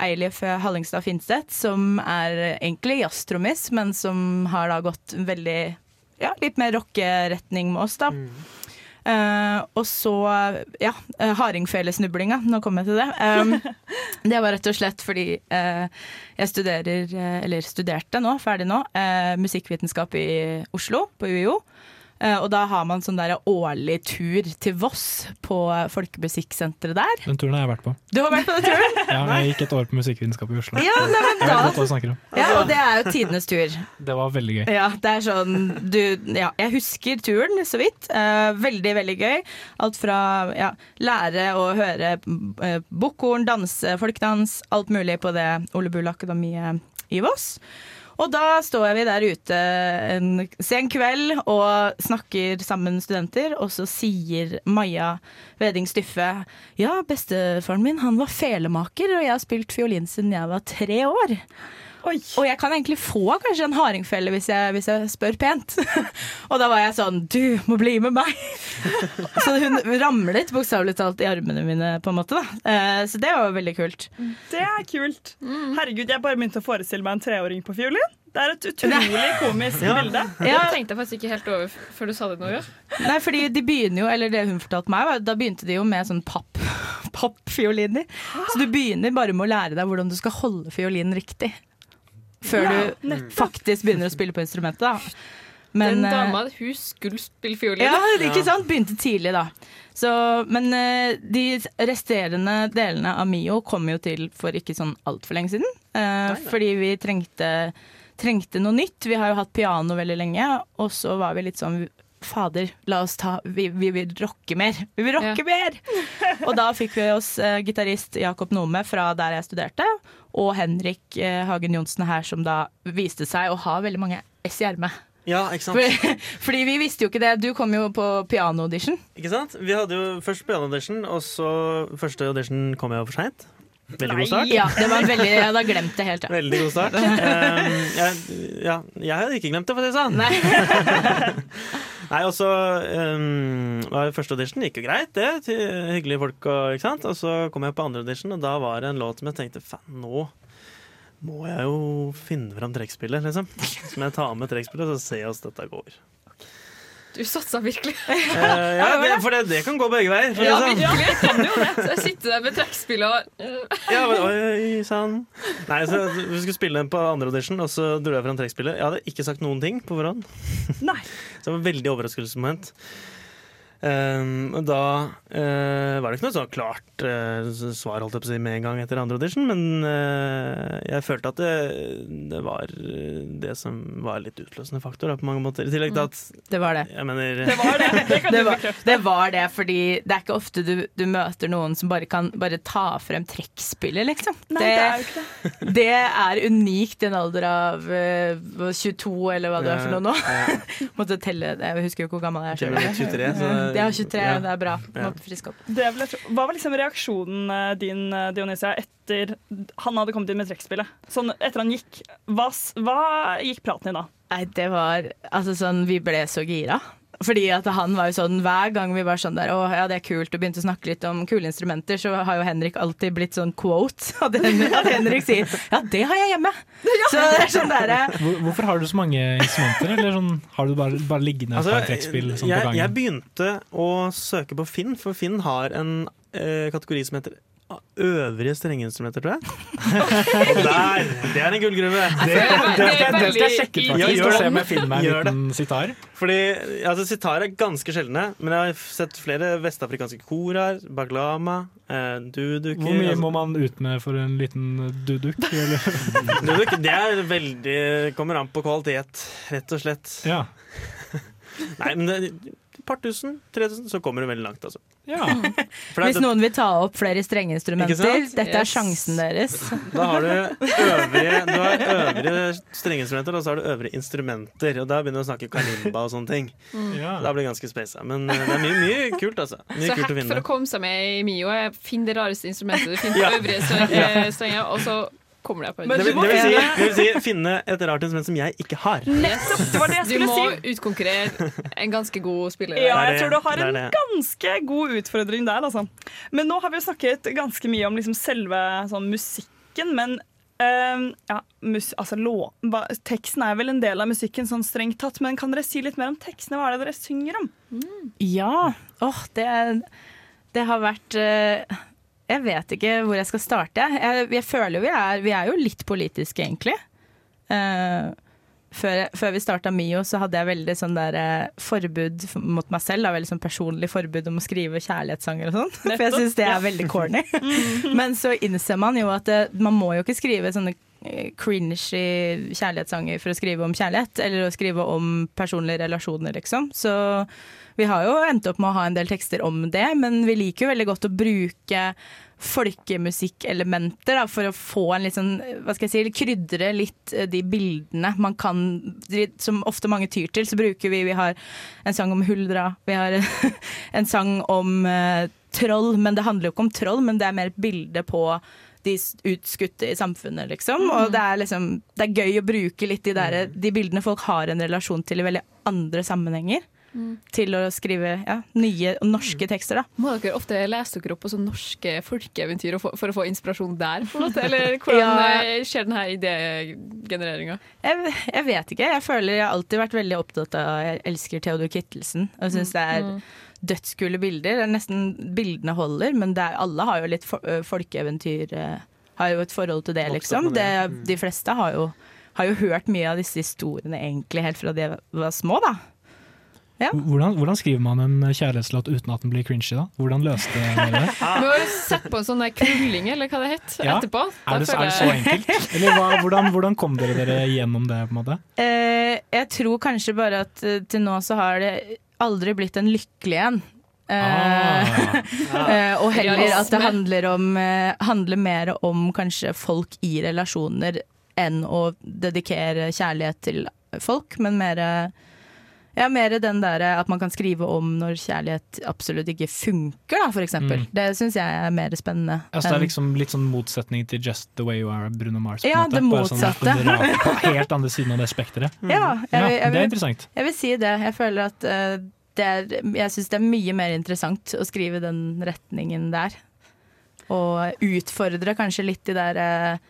Eilif Hallingstad Finstedt, som er egentlig jazztrommis, men som har da gått veldig ja, litt mer rockeretning med oss, da. Eh, og så, ja, uh, hardingfelesnublinga. Nå kommer jeg til det. Um, det var rett og slett fordi uh, jeg studerer, eh, eller studerte nå, ferdig nå, uh, musikkvitenskap i Oslo, på UiO. Eh, og da har man sånn der årlig tur til Voss på Folkemusikksenteret der. Den turen har jeg vært på. Du har vært på den turen? Ja, jeg gikk et år på musikkvitenskap i Oslo. Ja, nei, men da-. Ja, og det er jo tidenes tur. Det var veldig gøy. Ja, det er sånn du, ja, Jeg husker turen så vidt. Eh, veldig, veldig gøy. Alt fra ja, lære å høre uh, bukkhorn, danse, folkedans, alt mulig på det Ole Bull Akademiet i Voss. Og da står vi der ute en sen kveld og snakker sammen studenter, og så sier Maja Veding Styffe ja, bestefaren min han var felemaker, og jeg har spilt fiolin siden jeg var tre år. Og jeg kan egentlig få kanskje en hardingfelle hvis jeg, hvis jeg spør pent. og da var jeg sånn Du må bli med meg! så hun ramlet bokstavelig talt i armene mine, på en måte. da. Eh, så det var veldig kult. Det er kult. Herregud, jeg bare begynte å forestille meg en treåring på fiolin. Det er et utrolig komisk Ja. bilde. Det tenkte jeg faktisk ikke helt over før du sa det nå. Ja. Nei, fordi de begynner jo, eller det hun fortalte meg, var, da begynte de jo med sånn papp, pappfioliner. Så du begynner bare med å lære deg hvordan du skal holde fiolinen riktig. Før Ja, du nettopp. faktisk begynner å spille på instrumentet. da. Den eh, dama hun skulle spille fiolin. Ja, ikke sant? Begynte tidlig, da. Så, men eh, de resterende delene av Mio kom jo til for ikke sånn altfor lenge siden. eh, fordi vi trengte, trengte noe nytt. Vi har jo hatt piano veldig lenge, og så var vi litt sånn Fader, la oss ta Vi, vi vil rocke mer! Vi vil rocke mer! Og da fikk vi oss uh, gitarist Jakob Nome fra der jeg studerte, og Henrik eh, Hagen Johnsen her, som da viste seg å ha veldig mange S i ermet. Ja, ikke sant? Fordi, fordi vi visste jo ikke det. Du kom jo på piano-audition. Ikke sant? Vi hadde jo først piano-audition, og så første audition kom jeg jo for seint. Veldig god start. Ja, det var veldig, jeg hadde glemt det helt. Ja. Veldig god start. Um, jeg, ja, jeg hadde ikke glemt det, for å si det sånn. Nei, og så um, Første audition gikk jo greit, det. Til hyggelige folk. Og, ikke sant? og så kom jeg på andre audition, og da var det en låt som jeg tenkte faen, nå må jeg jo finne fram trekkspillet, liksom. Så må jeg ta med trekkspillet, så se åssen dette går. Du satsa virkelig. Uh, ja, det, for det, det kan gå begge veier. For Ja, sånn. virkelig. Jeg kan jo det. Så jeg sitter der med trekkspill og Ja, men, oi, sann. Nei, så Vi skulle spille den på andre audition, og så dro jeg fram trekkspillet. Jeg hadde ikke sagt noen ting på forhånd. Nei. Så det var veldig overraskelsesmoment. Um, da eh, var det ikke noe så klart eh, svar holdt jeg på å si med en gang etter andre audition, men eh, jeg følte at det, det var det som var litt utløsende faktor da, på mange måter. I tillegg til at Det var det. Jeg mener, Det var det. Det var, det var det, fordi det er ikke ofte du, du møter noen som bare kan bare ta frem trekkspillet, liksom. Nei, det er jo ikke det. det er unikt i en alder av eh, 22, eller hva du er for noe nå. Måtte telle. Jeg husker jo ikke hvor gammel jeg er Jeg er sjøl. 23, så- Jeg er 23, Ja. det er bra. Ja. Friske opp. Det. Hva var liksom reaksjonen eh, din, eh, Dionysia, etter han hadde kommet inn med trekkspillet? Sånn etter han gikk, hva, hva gikk praten i da? Nei, det var Altså sånn, vi ble så gira. Fordi at han var jo sånn Hver gang vi var sånn der Å ja, det er kult, og begynte å snakke litt om kule instrumenter, så har jo Henrik alltid blitt sånn quote. At Henrik, at Henrik sier Ja, det har jeg hjemme! Så det er sånn der, hvorfor har du så mange instrumenter? Eller sånn, har du bare, bare liggende Altså, et par trekkspill sånn på jeg, jeg begynte å søke på Finn, for Finn har en eh, kategori som heter øvrige strengeinstrumenter, tror jeg. Og der! Det er en gullgruve. Det- det skal jeg- det skal jeg sjekke ut, faktisk, gjør det. se det. sitar. Fordi altså, sitar er ganske sjeldne, men jeg har sett flere vestafrikanske koraer, baglama, eh, duduker Hvor mye altså- må man ut med for en liten duduk? Eller? Duduk, det er veldig Kommer an på kvalitet, rett og slett. Ja. Nei, men det, et par tusen, tre tusen, så kommer du veldig langt, altså. Ja. For det- Hvis noen vil ta opp flere strengeinstrumenter, dette yes. er sjansen deres. Da har du øvrige, du har øvrige strengeinstrumenter, og så har du øvrige instrumenter. Og da begynner du å snakke kalimba og sånne ting. Mm. Da blir det ganske spesa. Men eh, det er mye, mye kult, altså. Mye Så kult å hack for å komme seg med i Mio er finn det rareste instrumentet du finner på Ja. øvrige eh, strenger, og så kommer deg på Det vil, det, vil si, det vil si finne et rart instrument som jeg ikke har. Nettopp! Det var det jeg skulle si! Du må si. utkonkurrere en ganske god spiller. Ja, jeg tror du har en det det. ganske god utfordring der, altså. Men nå har vi jo snakket ganske mye om liksom selve sånn, musikken, men Uh, ja, mus altså, lå ba, teksten er vel en del av musikken, sånn strengt tatt, men kan dere si litt mer om tekstene? Hva er det dere synger om? Ja. Åh, det, det har vært eh, Jeg vet ikke hvor jeg skal starte. Jeg, jeg føler jo vi er, vi er jo litt politiske, egentlig. Uh, før, før vi starta Mio, så hadde jeg veldig sånn der eh, forbud mot meg selv. Da, veldig sånn personlig forbud om å skrive kjærlighetssanger og sånn. For jeg syns det er veldig corny. Men så innser man jo at det, man må jo ikke skrive sånne eh, cringy kjærlighetssanger for å skrive om kjærlighet, eller å skrive om personlige relasjoner, liksom. Så vi har jo endt opp med å ha en del tekster om det, men vi liker jo veldig godt å bruke folkemusikkelementer for å få en litt sånn, hva skal jeg si, krydre litt eh, de bildene man kan, som ofte mange tyr til. Så bruker vi, vi har en sang om huldra, vi har en sang om uh, troll, men det handler jo ikke om troll, men det er mer et bilde på de utskutte i samfunnet, liksom. Og det er liksom Det er gøy å bruke litt de, der, de bildene folk har en relasjon til i veldig andre sammenhenger. Mm. Til å skrive ja, nye norske tekster, da. Må dere ofte lese dere opp på sånne norske folkeeventyr for, for å få inspirasjon der? På en måte? Eller hvordan Ja. eh, skjer denne idégenereringa? Jeg, jeg vet ikke. Jeg føler jeg har alltid vært veldig opptatt av Jeg elsker Theodor Kittelsen. Og syns det er Mm. dødskule bilder. Det er nesten Bildene holder, men det er, alle har jo litt fo- folkeeventyr Har jo et forhold til det, liksom. Det, det. de fleste har jo, har jo hørt mye av disse historiene egentlig helt fra de var små, da. Hvordan, hvordan skriver man en kjærlighetslåt uten at den blir cringy? da? Hvordan løste dere det? Vi må jo sette på en sånn krulling, eller hva det het, Ja. etterpå. Er det, er det så enkelt? Eller hva, hvordan, hvordan kom dere dere gjennom det? på en måte? Eh, jeg tror kanskje bare at eh, til nå så har det aldri blitt en lykkelig en. Eh, eh, og heller at det handler, om, eh, handler mer om kanskje folk i relasjoner enn å dedikere kjærlighet til folk, men mer ja, mer den der at man kan skrive om når kjærlighet absolutt ikke funker, da, for eksempel. Mm. Det syns jeg er mer spennende. Altså, det er liksom litt sånn motsetning til Just The Way You Are, Bruno Mars. på Ja, det sånn motsatte. på helt andre siden av det spekteret. Ja, jeg, vil- jeg, det er interessant. Jeg vil si det. Jeg føler at uh, det er, jeg syns det er mye mer interessant å skrive den retningen der. Og utfordre kanskje litt de der eh,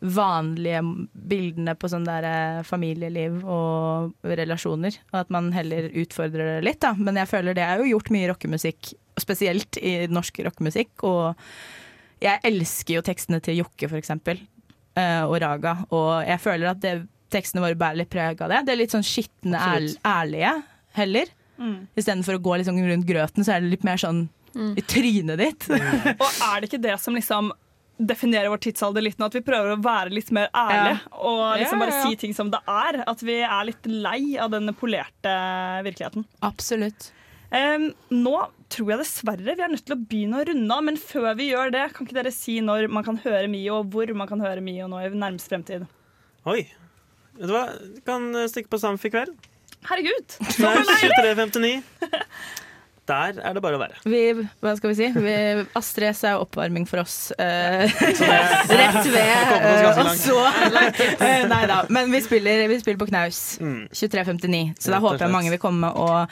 vanlige bildene på sånn der eh, familieliv og relasjoner. Og at man heller utfordrer det litt, da. Men jeg føler det er jo gjort mye rockemusikk, spesielt i norsk rockemusikk. Og jeg elsker jo tekstene til Jokke, for eksempel, eh, og Raga. Og jeg føler at det, tekstene våre bærer litt preg av det. Det er litt sånn skitne, ærl, ærlige heller. Mm. Istedenfor å gå liksom rundt grøten, så er det litt mer sånn i trynet ditt. Og er det ikke det som liksom definerer vår tidsalder litt nå, at vi prøver å være litt mer ærlige Ja. og liksom Ja, bare ja, ja. si ting som det er? At vi er litt lei av den polerte virkeligheten. Absolutt. Um, nå tror jeg dessverre vi er nødt til å begynne å runde av, men før vi gjør det, kan ikke dere si når man kan høre Mio, og hvor man kan høre Mio nå i nærmest fremtid? Oi. Vet du hva? Du kan stikke på Samf i kveld. Herregud! Så deilig! 23.59. Der er det bare å være. Vi, hva skal vi si? Vi, Astrid S er oppvarming for oss. eh, rett ved. Eh, og så eh, Nei da. Men vi spiller, vi spiller på knaus. Mm. 23.59. Så da håper jeg mange vil komme. Og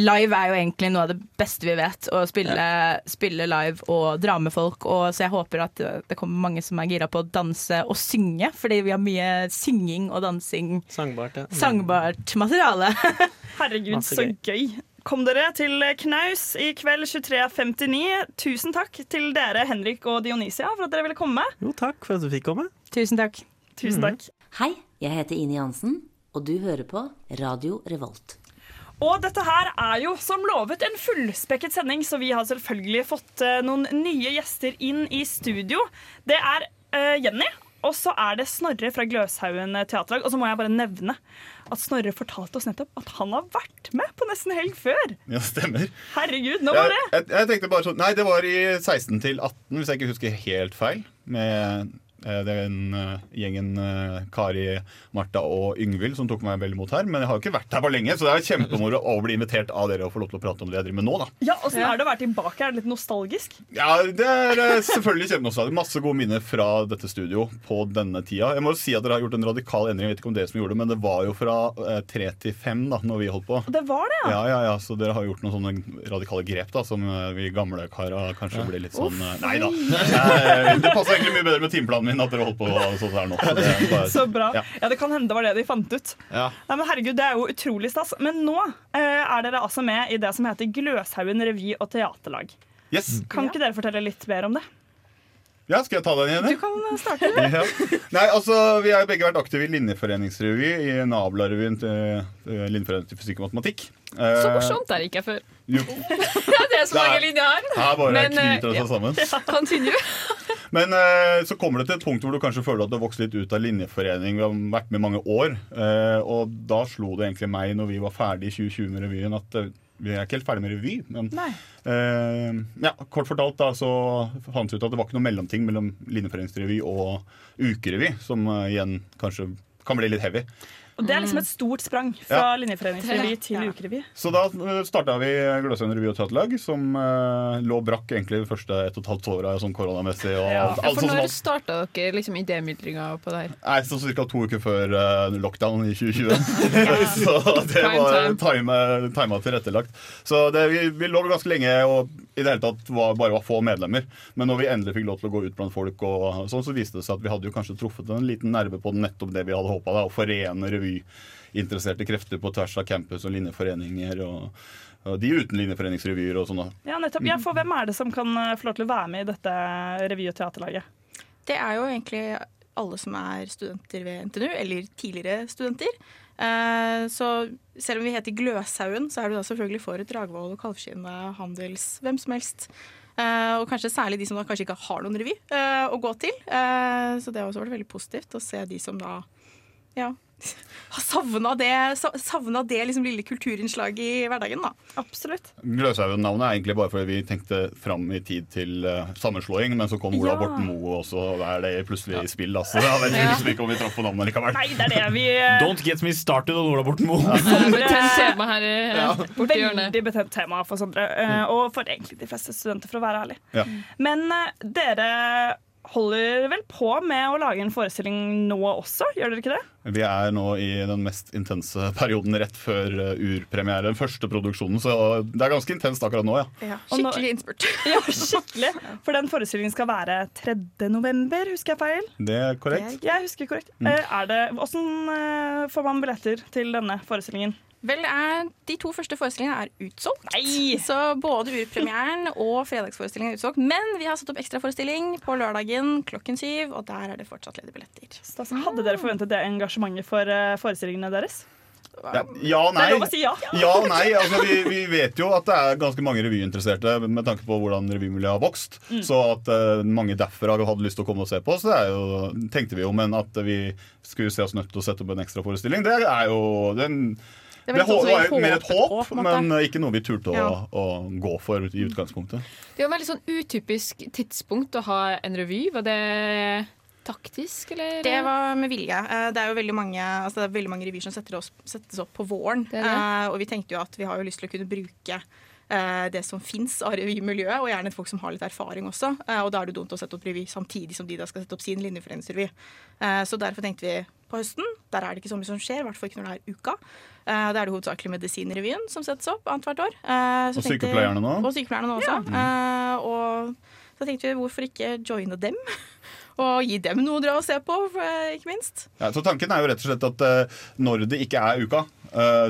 live er jo egentlig noe av det beste vi vet. Å spille, spille live og dra med folk. Og, så jeg håper at det kommer mange som er gira på å danse og synge. Fordi vi har mye synging og dansing. Sangbart, ja. Mm. Sangbart materiale. Herregud, Masse så gøy. Kom dere til Knaus i kveld 23.59. Tusen takk til dere, Henrik og Dionysia, for at dere ville komme. Jo, takk for at du fikk komme. Tusen takk. Tusen takk. Hei, jeg heter Ine Jansen, og du hører på Radio Revolt. Og dette her er jo som lovet en fullspekket sending, så vi har selvfølgelig fått eh, noen nye gjester inn i studio. Det er eh, Jenny, og så er det Snorre fra Gløshaugen teaterlag. Og så må jeg bare nevne at Snorre fortalte oss nettopp at han har vært med på Nesten Helg før. Ja, stemmer. Herregud, når var det? Jeg, jeg, jeg tenkte bare sånn Nei, det var i 16 til 18, hvis jeg ikke husker helt feil. Med eh, er en gjengen eh, Kari, Martha og Yngvild som tok meg vel imot her. Men jeg har jo ikke vært her på lenge, så det er kjempemoro å bli invitert av dere og få lov til å prate om det jeg driver med nå, da. Ja, Åssen er det å være tilbake? Er det litt nostalgisk? Ja, det er eh, selvfølgelig kjempenostalgisk. Masse gode minner fra dette studio på denne tida. Jeg må jo si at dere har gjort en radikal endring. Jeg vet ikke om dere som gjorde det, men det var jo fra eh, tre til fem da når vi holdt på. Det var det, ja. Ja, ja, ja, så dere har gjort noen sånne radikale grep da som eh, vi gamle kara kanskje blir litt sånn Uff, Nei da. Eh, Det passer egentlig mye bedre med timeplanen min at dere holdt på sånn her nå. Så det bare- Så bra. Ja. Ja, Det kan hende det var det de fant ut. Ja. Nei, men herregud, Det er jo utrolig stas. Men nå eh, er dere altså med i det som heter Gløshaugen revy- og teaterlag. Yes. Kan ikke dere fortelle litt mer om det? Ja, skal jeg ta den igjen? Du kan eh, starte. Ja. Nei, altså, Vi har begge vært aktive i Linjeforeningsrevy, i Nabla-revyen til eh, Linjeforeningen til fysikk og matematikk. Eh, Så morsomt er det ikke før. Jo. det er så mange linjer her. Her bare Men, knyter det seg sammen. ja. Continue. Men eh, så kommer det til et punkt hvor du kanskje føler at du har vokst litt ut av linjeforening. Vi har vært med mange år. Eh, og da slo det egentlig meg når vi var ferdig i 2020 med revyen, at eh, vi er ikke helt ferdig med revy. Men eh, ja, kort fortalt da, så fant vi ut at det var ikke noe mellomting mellom linjeforeningsrevy og ukerevy, som igjen kanskje kan bli litt heavy. Og Det er liksom et stort sprang fra Ja. linjeforeningsrevy til ukerevy. Så da starta vi Gløshaugen revy og teaterlag, som eh, lå brakk egentlig de første ett og et halvt åra sånn koronamessig. Og alt, alt For sånn når alt. starta dere liksom idémyldringa på det her? Nei, så ca. to uker før eh, lockdown i 2020. så det var time. tilrettelagt. Så det, vi, vi lå ganske lenge og i det hele tatt var, bare var få medlemmer. Men når vi endelig fikk lov til å gå ut blant folk, og sånn, så viste det seg at vi hadde jo kanskje truffet en liten nerve på nettopp det vi hadde håpa. Å forene revyinteresserte krefter på tvers av campus og linjeforeninger. og, og de uten linjeforeningsrevyer og sånn. Ja, nettopp. Ja, for Hvem er det som kan eh, få lov til å være med i dette revy- og teaterlaget? Det er jo egentlig alle som er studenter ved NTNU, eller tidligere studenter. Eh, så selv om vi heter Gløshaugen, så er du da selvfølgelig for et Dragvoll og Kalvskinne handels hvem som helst. Eh, og kanskje særlig de som da kanskje ikke har noen revy eh, å gå til. Eh, så det har også vært veldig positivt å se de som da ja, har savna det, det liksom lille kulturinnslaget i hverdagen. da. Absolutt. Gløshaugen-navnet er egentlig bare fordi vi tenkte fram i tid til uh, sammenslåing, men så kom Ola Ja. Borten Moe, også, og da er det plutselig i spill. Altså. Jeg vet Ja. liksom ikke om vi traff på navnet likevel. Nei, det er det vi eh, Don't get me started on Ola Borten Moe. Betent tema her Ja. eh, borti hjørnet. Veldig betent tema for Sondre, eh, og for egentlig de fleste studenter, for å være ærlig. Ja. Men dere holder vel på med å lage en forestilling nå også, gjør dere ikke det? Vi er nå i den mest intense perioden rett før eh, urpremiere, den første produksjonen, så det er ganske intenst akkurat nå, ja. Skikkelig innspurt. Ja, skikkelig. For den forestillingen skal være 3. november, husker jeg feil? Det er korrekt. Jeg husker korrekt. Mm. Eh, Er det, hvordan eh, får man billetter til denne forestillingen? Vel, er, De to første forestillingene er utsolgt. Så både urpremieren og fredagsforestillingen er utsolgt. Men vi har satt opp ekstraforestilling på lørdagen klokken syv, og der er det fortsatt ledige billetter. Stas. Hadde dere forventet det engasjementet for eh, forestillingene deres? Ja, ja og nei. Si ja. Ja nei. Altså, vi, vi vet jo at det er ganske mange revyinteresserte med tanke på hvordan revymiljøet har vokst. Mm. Så at uh, mange derfra hadde lyst til å komme og se på oss, det er jo, tenkte vi jo. Men at vi skulle se oss nødt til å sette opp en ekstraforestilling, det er jo den Det var sånn var mer et håp, på, på men eh, ikke noe vi turte å, Ja. å gå for i utgangspunktet. Det er jo et veldig sånn utypisk tidspunkt å ha en revy. Var det taktisk, eller? Det var med vilje. Eh, Det er jo veldig mange, altså er veldig mange revyer som setter oss, settes opp på våren. Det det. Eh, og vi tenkte jo at vi har jo lyst til å kunne bruke det som fins av revymiljøet, og gjerne folk som har litt erfaring også. Og da er det dumt å sette opp revy samtidig som de da skal sette opp sin linjeforeningsrevy. Eh, så derfor tenkte vi på høsten. Der er det ikke så mye som skjer, i hvert fall ikke når det er uka. Uh, da er det hovedsakelig Medisinrevyen som settes opp annethvert år. Uh, så Og sykepleierne nå? Og sykepleierne nå også. Eh, og så tenkte vi hvorfor ikke joine dem? Og gi dem noe å dra og se på, ikke minst. Ja, så Tanken er jo rett og slett at når det ikke er uka,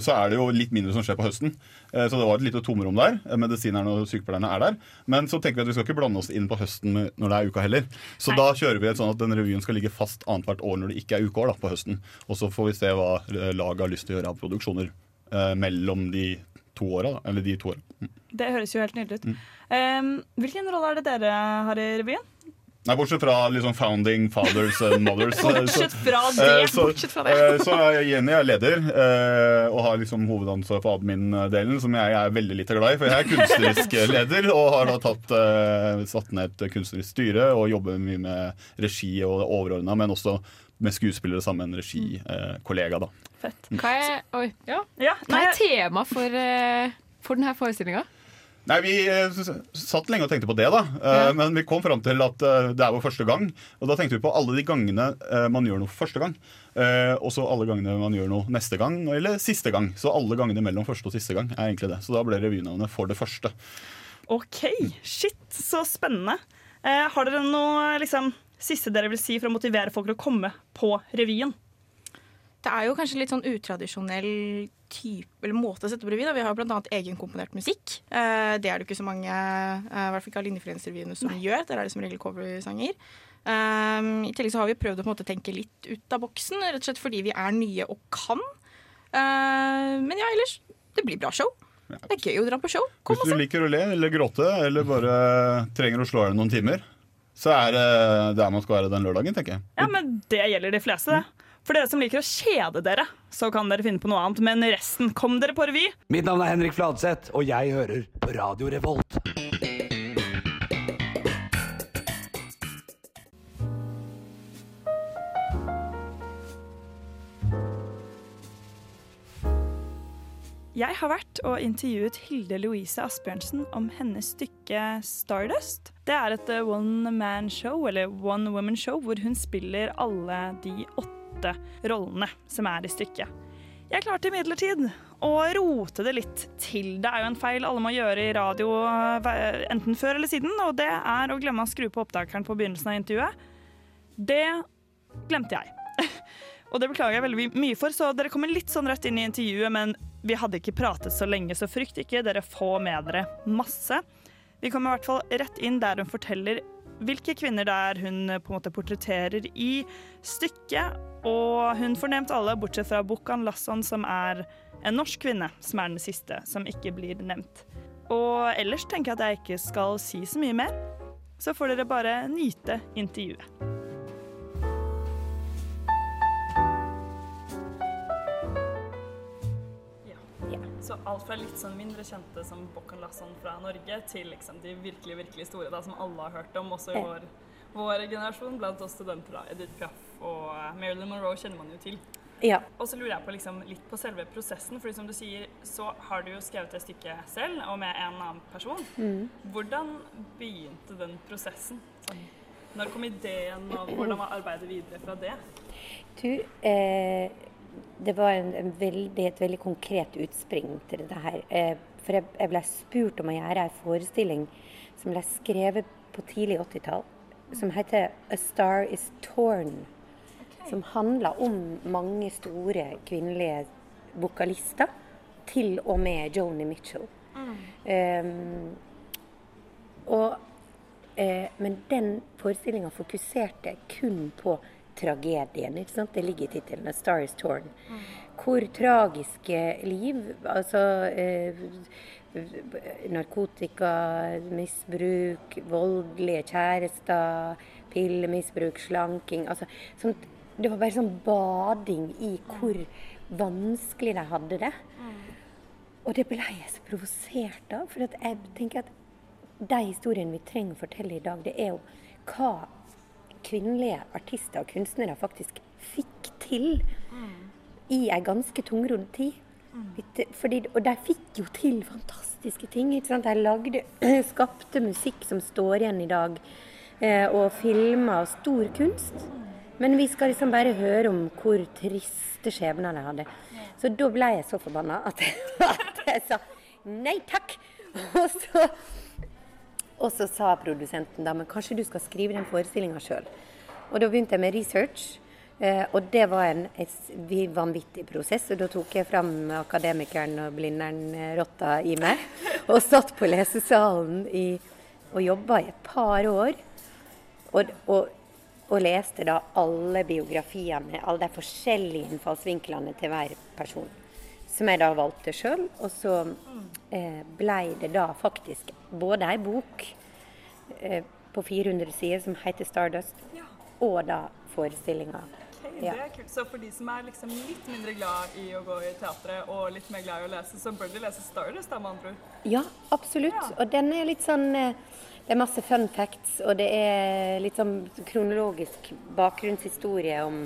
så er det jo litt mindre som skjer på høsten. Eh, så det var et lite tomrom der. Eh, Medisinerne og sykepleierne er der. Men så tenker vi at vi skal ikke blande oss inn på høsten når det er uka heller. Så da kjører vi et sånn at den revyen skal ligge fast annethvert år når det ikke er ukeår da, på høsten. Og så får vi se hva eh, laget har lyst til å gjøre av produksjoner eh, mellom de to åra. Eller de to åra. Mm. Det høres jo helt nydelig ut. Mm. Um, hvilken rolle er det dere har i revyen? Nei, Bortsett fra liksom founding fathers and mothers. Bortsett fra eh, det, Så, bortsett fra det. eh, så er Jenny er leder eh, og har liksom hovedansvar for admin-delen, som jeg er veldig lite glad i. For jeg er kunstnerisk leder og har da tatt, eh, satt ned et kunstnerisk styre og jobber mye med regi og det overordna, men også med skuespillere sammen med en regikollega. da. Hva er, oi, ja. Ja, Hva er tema for, eh, for denne forestillinga? Nei, Vi eh, satt lenge og tenkte på det, da. Ja. men vi kom fram til at eh, det er vår første gang. Og da tenkte vi på alle de gangene eh, man gjør noe for første gang. Eh, og så alle gangene man gjør noe neste gang, eller siste gang. Så alle gangene mellom første og siste gang er egentlig det. Så da ble revynavnet For det første. OK, shit, så spennende. Eh, har dere noe liksom, siste dere vil si for å motivere folk til å komme på revyen? Det er jo kanskje litt sånn utradisjonell type, eller måte å sette på revy. Vi har bl.a. egenkomponert musikk. Eh, det er det ikke så mange, eh, i hvert fall ikke av linjeforeningsrevyene, som gjør. Der er det som regel coversanger. Um, I tillegg så har vi prøvd å på en måte tenke litt ut av boksen, rett og slett fordi vi er nye og kan. Uh, men ja, ellers, det blir bra show. Det er gøy å dra på show. Kom Hvis du liker å le eller gråte, eller bare trenger å slå av noen timer, så er det der man skal være den lørdagen, tenker jeg. Ja, men Det gjelder de fleste. det. For dere som liker å kjede dere, så kan dere finne på noe annet. Men resten, kom dere på revy. Mitt navn er Henrik Fladseth, og jeg hører på Radio Revolt. Jeg har vært og intervjuet Hilde Louise Asbjørnsen om hennes stykke 'Stardust'. Det er et eh, one man show, eller one woman show, hvor hun spiller alle de åtte rollene som er i stykket. Jeg klarte imidlertid å rote det litt til. Det er jo en feil alle må gjøre i radio eh, enten før eller siden, og det er å glemme å skru på opptakeren på begynnelsen av intervjuet. Det glemte jeg. Og det beklager jeg veldig mye for, så dere kommer litt sånn rett inn i intervjuet, men vi hadde ikke pratet så lenge, så frykt ikke. Dere får med dere masse. Vi kommer i hvert fall rett inn der hun forteller hvilke kvinner det er hun på en måte portretterer i stykket. Og hun får nevnt alle, bortsett fra Bukkan Lasson, som er en norsk kvinne, som er den siste som ikke blir nevnt. Og ellers tenker jeg at jeg ikke skal si så mye mer. Så får dere bare nyte intervjuet. Så alt fra litt sånn mindre kjente som Bokkan Lasson fra Norge, til liksom de virkelig virkelig store da, som alle har hørt om, også i vår, vår generasjon, blant oss studenter. da, Edith Piaf og eh, Marilyn Monroe kjenner man jo til. Ja. Og så lurer jeg på liksom litt på selve prosessen, fordi som du sier, så har du jo skrevet det stykket selv, og med en annen person. Mm. Hvordan begynte den prosessen? Sånn, når kom ideen, og hvordan var arbeidet videre fra det? Du, eh, det var en, en veldig, et veldig konkret utspring til dette her. Eh, for jeg, jeg ble spurt om å gjøre en forestilling som ble skrevet på tidlig 80-tall, som heter 'A Star Is Torn'. Som handler om mange store kvinnelige vokalister, til og med Joni Mitchell. Um, og, eh, men den forestillinga fokuserte kun på tragedien. ikke sant? Det ligger i tittelen 'A Star Is Torn'. Hvor tragiske liv, altså eh, narkotikamisbruk, voldelige kjærester, pillemisbruk, slanking altså, sånt, Det var bare sånn bading i hvor vanskelig de hadde det. Og det ble jeg så provosert av. For jeg tenker at de historiene vi trenger å fortelle i dag, det er jo hva kvinnelige artister og kunstnere faktisk fikk til i ei ganske tungrodd tid. Fordi, og de fikk jo til fantastiske ting. Ikke sant? De lagde, skapte musikk som står igjen i dag, eh, og filma stor kunst. Men vi skal liksom bare høre om hvor triste skjebner de hadde. Så da ble jeg så forbanna at, at jeg sa nei takk. Og så, og så sa produsenten da, men kanskje du skal skrive den forestillinga sjøl. Og da begynte jeg med research. Eh, og det var en, en vanvittig prosess. Og da tok jeg fram akademikeren og blinderen-rotta i meg. Og satt på lesesalen i, og jobba i et par år. Og, og, og leste da alle biografiene, alle de forskjellige innfallsvinklene til hver person. Som jeg da valgte sjøl. Og så eh, blei det da faktisk både ei bok eh, på 400 sider som heter 'Stardust', og da forestillinga. Ja. Det er kult. Så for de som er liksom litt mindre glad i å gå i teatret og litt mer glad i å lese, så bør de lese Stardust, da, med andre ord. Ja, absolutt. Og den er litt sånn eh, Det er masse fun facts, og det er litt sånn kronologisk bakgrunnshistorie om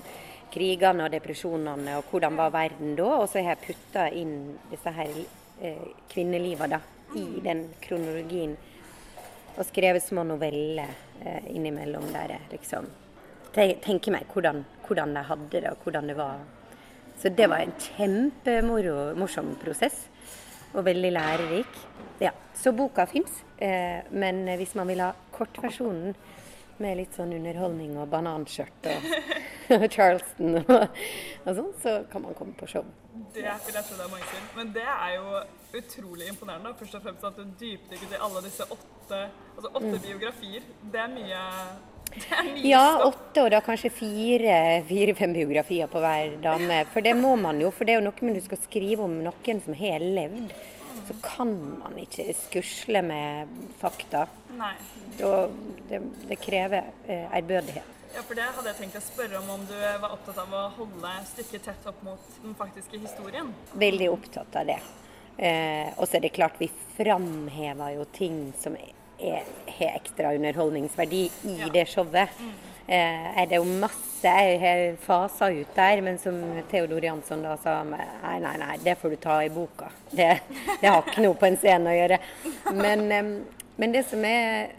krigene og depresjonene og hvordan var verden da. Og så har jeg putta inn disse her eh, kvinneliva da, i den kronologien. Og skrevet små noveller eh, innimellom der jeg liksom te- tenker meg hvordan, hvordan de hadde det, og hvordan det var. Så det var en kjempemorsom morsom prosess. Og veldig lærerik. Ja, Så boka fins. Eh, men hvis man vil ha kortversjonen med litt sånn underholdning og bananskjørt og, og Charleston og, og sånn, så kan man komme på show. Det vil jeg tro det er mange sin. Men det er jo utrolig imponerende. Først og fremst at du dypdykket i alle disse åtte, altså åtte Mm. biografier. Er det er mye Ja, åtte og da kanskje fire- fire-fem biografier på hver dame. For det må man jo, for det er jo noe med du skal skrive om noen som har levd. Så kan man ikke skusle med fakta. Nei. Det, det krever eh, ærbødighet. Ja, for det hadde jeg tenkt å spørre om om du var opptatt av å holde stykket tett opp mot den faktiske historien. Veldig opptatt av det. Eh, og så er det klart vi framhever jo ting som er, har ekstra underholdningsverdi i det showet. Eh, er det jo masse jeg har fasa ut der, men som Theodor Jansson da sa nei, nei, nei, det får du ta i boka. Det, det har ikke noe på en scene å gjøre. Men, eh, men det som er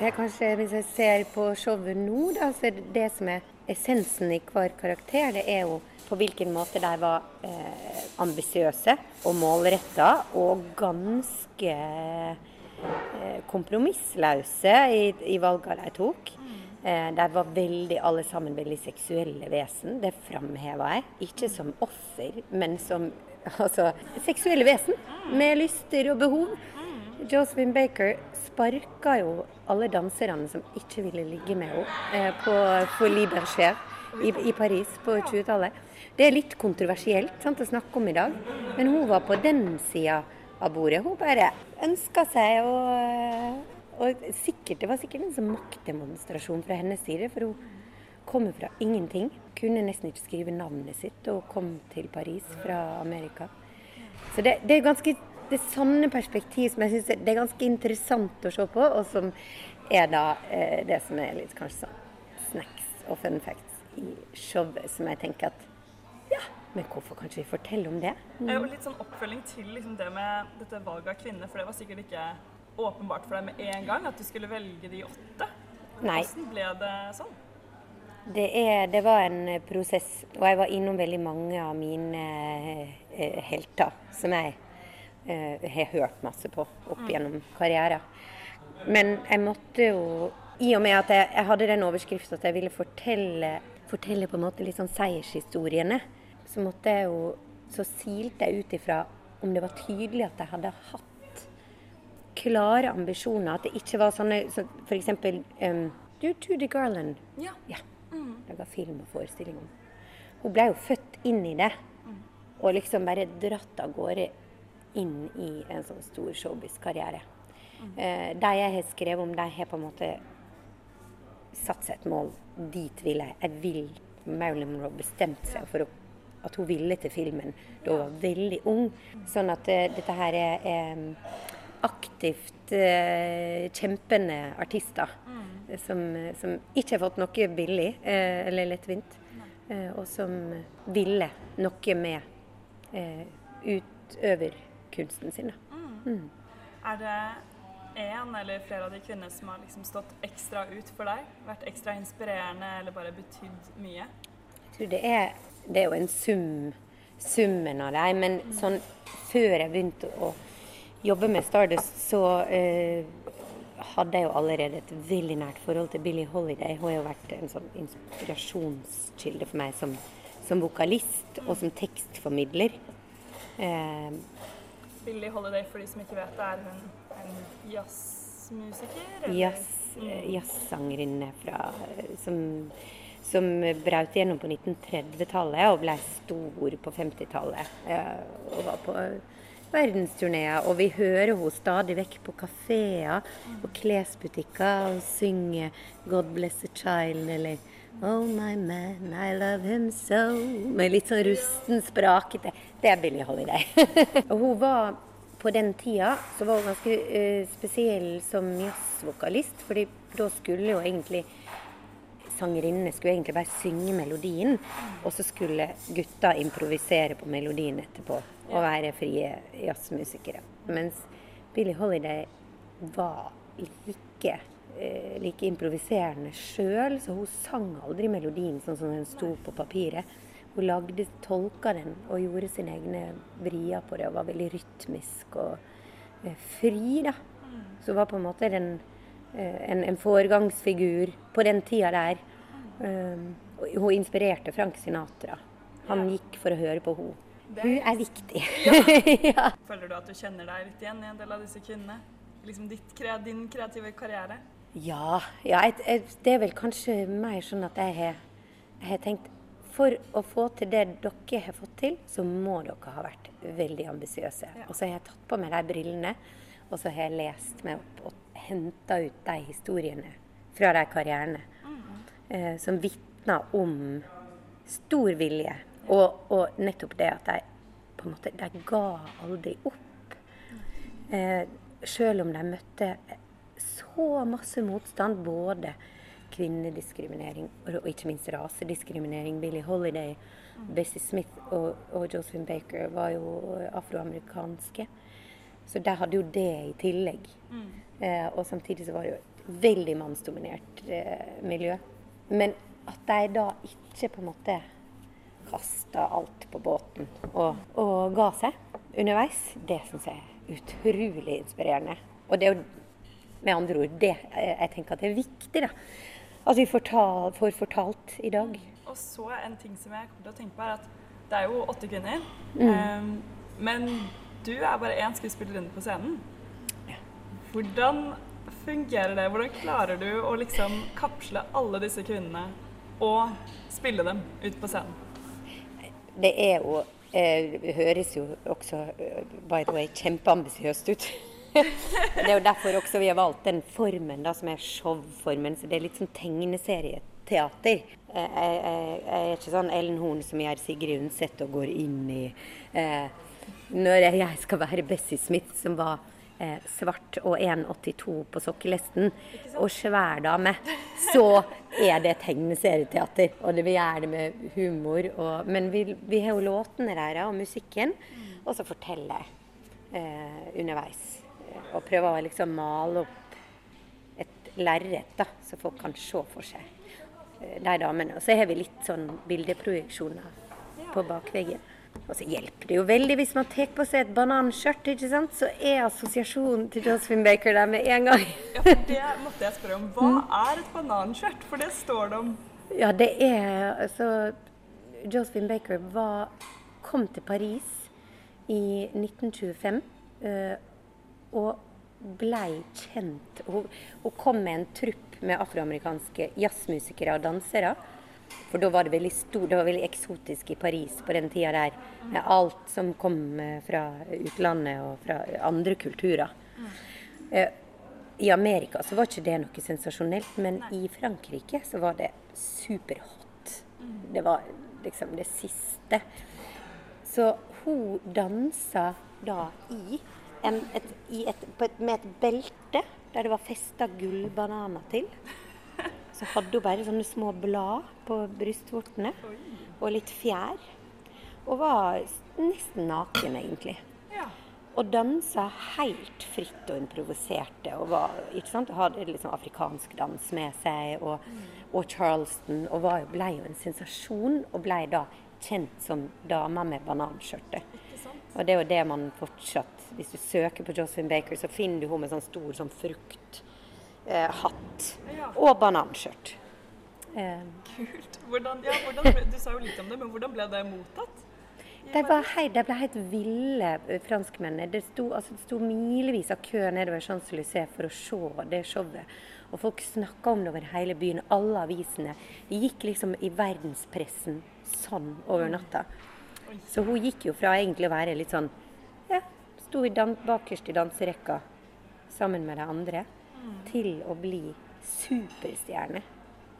jeg kanskje, Hvis jeg ser på showet nå, da, så er det som er essensen i hver karakter, det er jo på hvilken måte de var eh, ambisiøse og målretta og ganske kompromissløse i, i valgene de tok. Eh, de var veldig, alle sammen veldig seksuelle vesen. Det framheva jeg. Ikke som offer, men som altså, seksuelle vesen med lyster og behov. Josephine Baker sparka jo alle danserne som ikke ville ligge med henne, eh, på Folie Bergère i, i Paris på 20-tallet. Det er litt kontroversielt sant, å snakke om i dag, men hun var på den sida av bordet. Hun bare ønska seg å og sikkert, Det var sikkert en sånn maktdemonstrasjon fra hennes side, for hun kommer fra ingenting. Kunne nesten ikke skrive navnet sitt og kom til Paris fra Amerika. Så det, det er ganske det er sånne perspektiv som jeg synes det er ganske interessant å se på, og som er da eh, det som er litt kanskje sånn snacks og fun facts i showet, som jeg tenker at men hvorfor kan ikke vi fortelle om det? Eh, Og litt sånn oppfølging til liksom det med dette valget av kvinner, for det var sikkert ikke åpenbart for deg med en gang at du skulle velge de åtte. Nei. Hvordan ble det sånn? Det, er, det var en eh, prosess, og jeg var innom veldig mange av mine eh, helter, som jeg eh, har hørt masse på opp gjennom karrieren. Men jeg måtte jo, i og med at jeg, jeg hadde den overskriften at jeg ville fortelle, fortelle på en måte litt sånn seiershistoriene, så måtte jeg jo, så silte jeg ut ifra om det var tydelig at jeg hadde hatt klare ambisjoner. At det ikke var sånne så For eksempel um, du, Tudy Garland. Ja. Laga film og forestilling om. Hun ble jo født inn i det. Og liksom bare dratt av gårde inn i en sånn stor showbiz-karriere. Eh, de jeg har skrevet om, de har på en måte satt seg et mål. Dit vil jeg. Jeg vil Marilyn Monroe bestemte seg for å, at hun ville til filmen da hun var veldig ung. Sånn at eh, dette her er er aktivt eh, kjempende artister mm. som, som ikke har fått noe billig eh, eller lettvint, eh, og som ville noe med eh, utøverkunsten sin. Da. Mm. Er det én eller flere av de kvinnene som har liksom stått ekstra ut for deg? Vært ekstra inspirerende eller bare betydd mye? Jeg tror det er, det er jo en sum, summen av dem. Men sånn, før jeg begynte å jobbe med Stardust, så eh, hadde jeg jo allerede et veldig nært forhold til Billie Holiday. Hun har jo vært en sånn inspirasjonskilde for meg som, som vokalist og som tekstformidler. Eh, Billie Holiday, for de som ikke vet det, er hun en jazzmusiker? Jazzsangerinne jazz, eh, jazzsangerinne fra, som, som brøt igjennom på 1930-tallet og ble stor på 50-tallet. Eh, og var på verdensturneer. Og vi hører henne stadig vekk på kafeer og klesbutikker og synge 'God bless a child' eller Oh my man, I love him so Med litt sånn rusten, sprakete Det er Billie Holiday. og hun var på den tida så var hun ganske uh, spesiell som jazzvokalist, fordi da skulle jo egentlig sangerinnene skulle egentlig bare synge melodien, og så skulle gutta improvisere på melodien etterpå og være frie jazzmusikere. Mens Billie Holiday var like, eh, like improviserende sjøl, så hun sang aldri melodien sånn som den sto på papiret. Hun lagde, tolka den og gjorde sine egne vrier på det og var veldig rytmisk og eh, fri, da. Så hun var på en måte den, eh, en, en foregangsfigur på den tida der. Um, hun inspirerte Frank Sinatra. Han gikk for å høre på henne. Hun er viktig. Ja. Føler du at du kjenner deg litt igjen i en del av disse kvinnene? Liksom ditt, din kreative karriere? Ja, ja jeg, jeg, det er vel kanskje mer sånn at jeg har, jeg har tenkt for å få til det dere har fått til, så må dere ha vært veldig ambisiøse. Og så har jeg tatt på meg de brillene, og så har jeg lest meg opp og henta ut de historiene fra de karrierene eh, som vitner om stor vilje. Og, og nettopp det at de på en måte, de ga aldri opp. Eh, selv om de møtte så masse motstand, både kvinnediskriminering og, ikke minst rasediskriminering. Billie Holiday, Bessie Smith og, og Josephine Baker var jo afroamerikanske. Så de hadde jo det i tillegg. Eh, og samtidig så var det jo et veldig mannsdominert eh, miljø. Men at de da ikke på en måte kasta alt på båten og, og ga seg underveis, det syns jeg er utrolig inspirerende. Og det er jo med andre ord det jeg, tenker at det er viktig, da. At vi får, får fortalt i dag. Og så en ting som jeg kommer til å tenke på, er at det er jo åtte kvinner. Mm. Um, men du er bare én skuespillerinne på scenen. Hvordan fungerer det? Hvordan klarer du å liksom kapsle alle disse kvinnene og spille dem ut på scenen? Det er jo eh, Det høres jo også, eh, by the way, kjempeambisiøst ut. det er jo derfor også vi har valgt den formen da, som er showformen. Så det er litt sånn tegneserieteater. Eh, Jeg, jeg, jeg er ikke sånn Ellen Horn som gjør Sigrid Undset og går inn i eh, Når jeg skal være Bessie Smith, som var eh, svart og 1,82 på sokkelesten, og sværdame, så er det tegneserieteater. Og det, vi gjør det med humor. Og, men vi, vi har jo låtene der og musikken, og så fortelle eh, underveis. Og prøve å liksom male opp et lerret, da, så folk kan se for seg eh, de damene. Og så har vi litt sånn bildeprojeksjoner på bakveggen. Og så hjelper det jo veldig hvis man tar på seg et bananskjørt, ikke sant? så er assosiasjonen til Josephine Baker der med en gang. Ja, for det måtte jeg spørre om. Hva er et bananskjørt? For det står det om. Ja, det er altså Josephine Baker var, kom til Paris i 1925 eh, og blei kjent. Hun, hun kom med en trupp med afroamerikanske jazzmusikere og dansere. For da var det veldig stor, det var veldig eksotisk i Paris på den tida der. Med alt som kom eh, fra utlandet og fra andre kulturer. Eh, I Amerika så var ikke det noe sensasjonelt, men i Frankrike så var det superhot. Det var liksom det siste. Så hun dansa da i, en, et, i et, på et, med et belte der det var festa gullbananer til. Så hadde hun bare sånne små blad på brystvortene og litt fjær. og var nesten naken, egentlig. Og dansa helt fritt og improviserte. Og var? Hadde liksom afrikansk dans med seg, og, og charleston. Og var, ble jo en sensasjon, og ble da kjent som dama med bananskjørtet. Og det er jo det man fortsatt Hvis du søker på Josephine Baker, så finner du henne med sånn stor sånn frukthatt eh, hatt og bananskjørt. Eh, Kult. Hvordan, ja, hvordan ble, du sa jo litt om det, men hvordan ble det mottatt? De, var hei, de ble helt ville, eh, franskmennene. Det sto, altså, det sto milevis av kø nedover Champs-Élysées for å se det showet. Og folk snakka om det over hele byen. Alle avisene. Det gikk liksom i verdenspressen sånn over natta. Så hun gikk jo fra egentlig å være litt sånn Ja, sto i bakerst i danserekka sammen med de andre, til å bli superstjerne.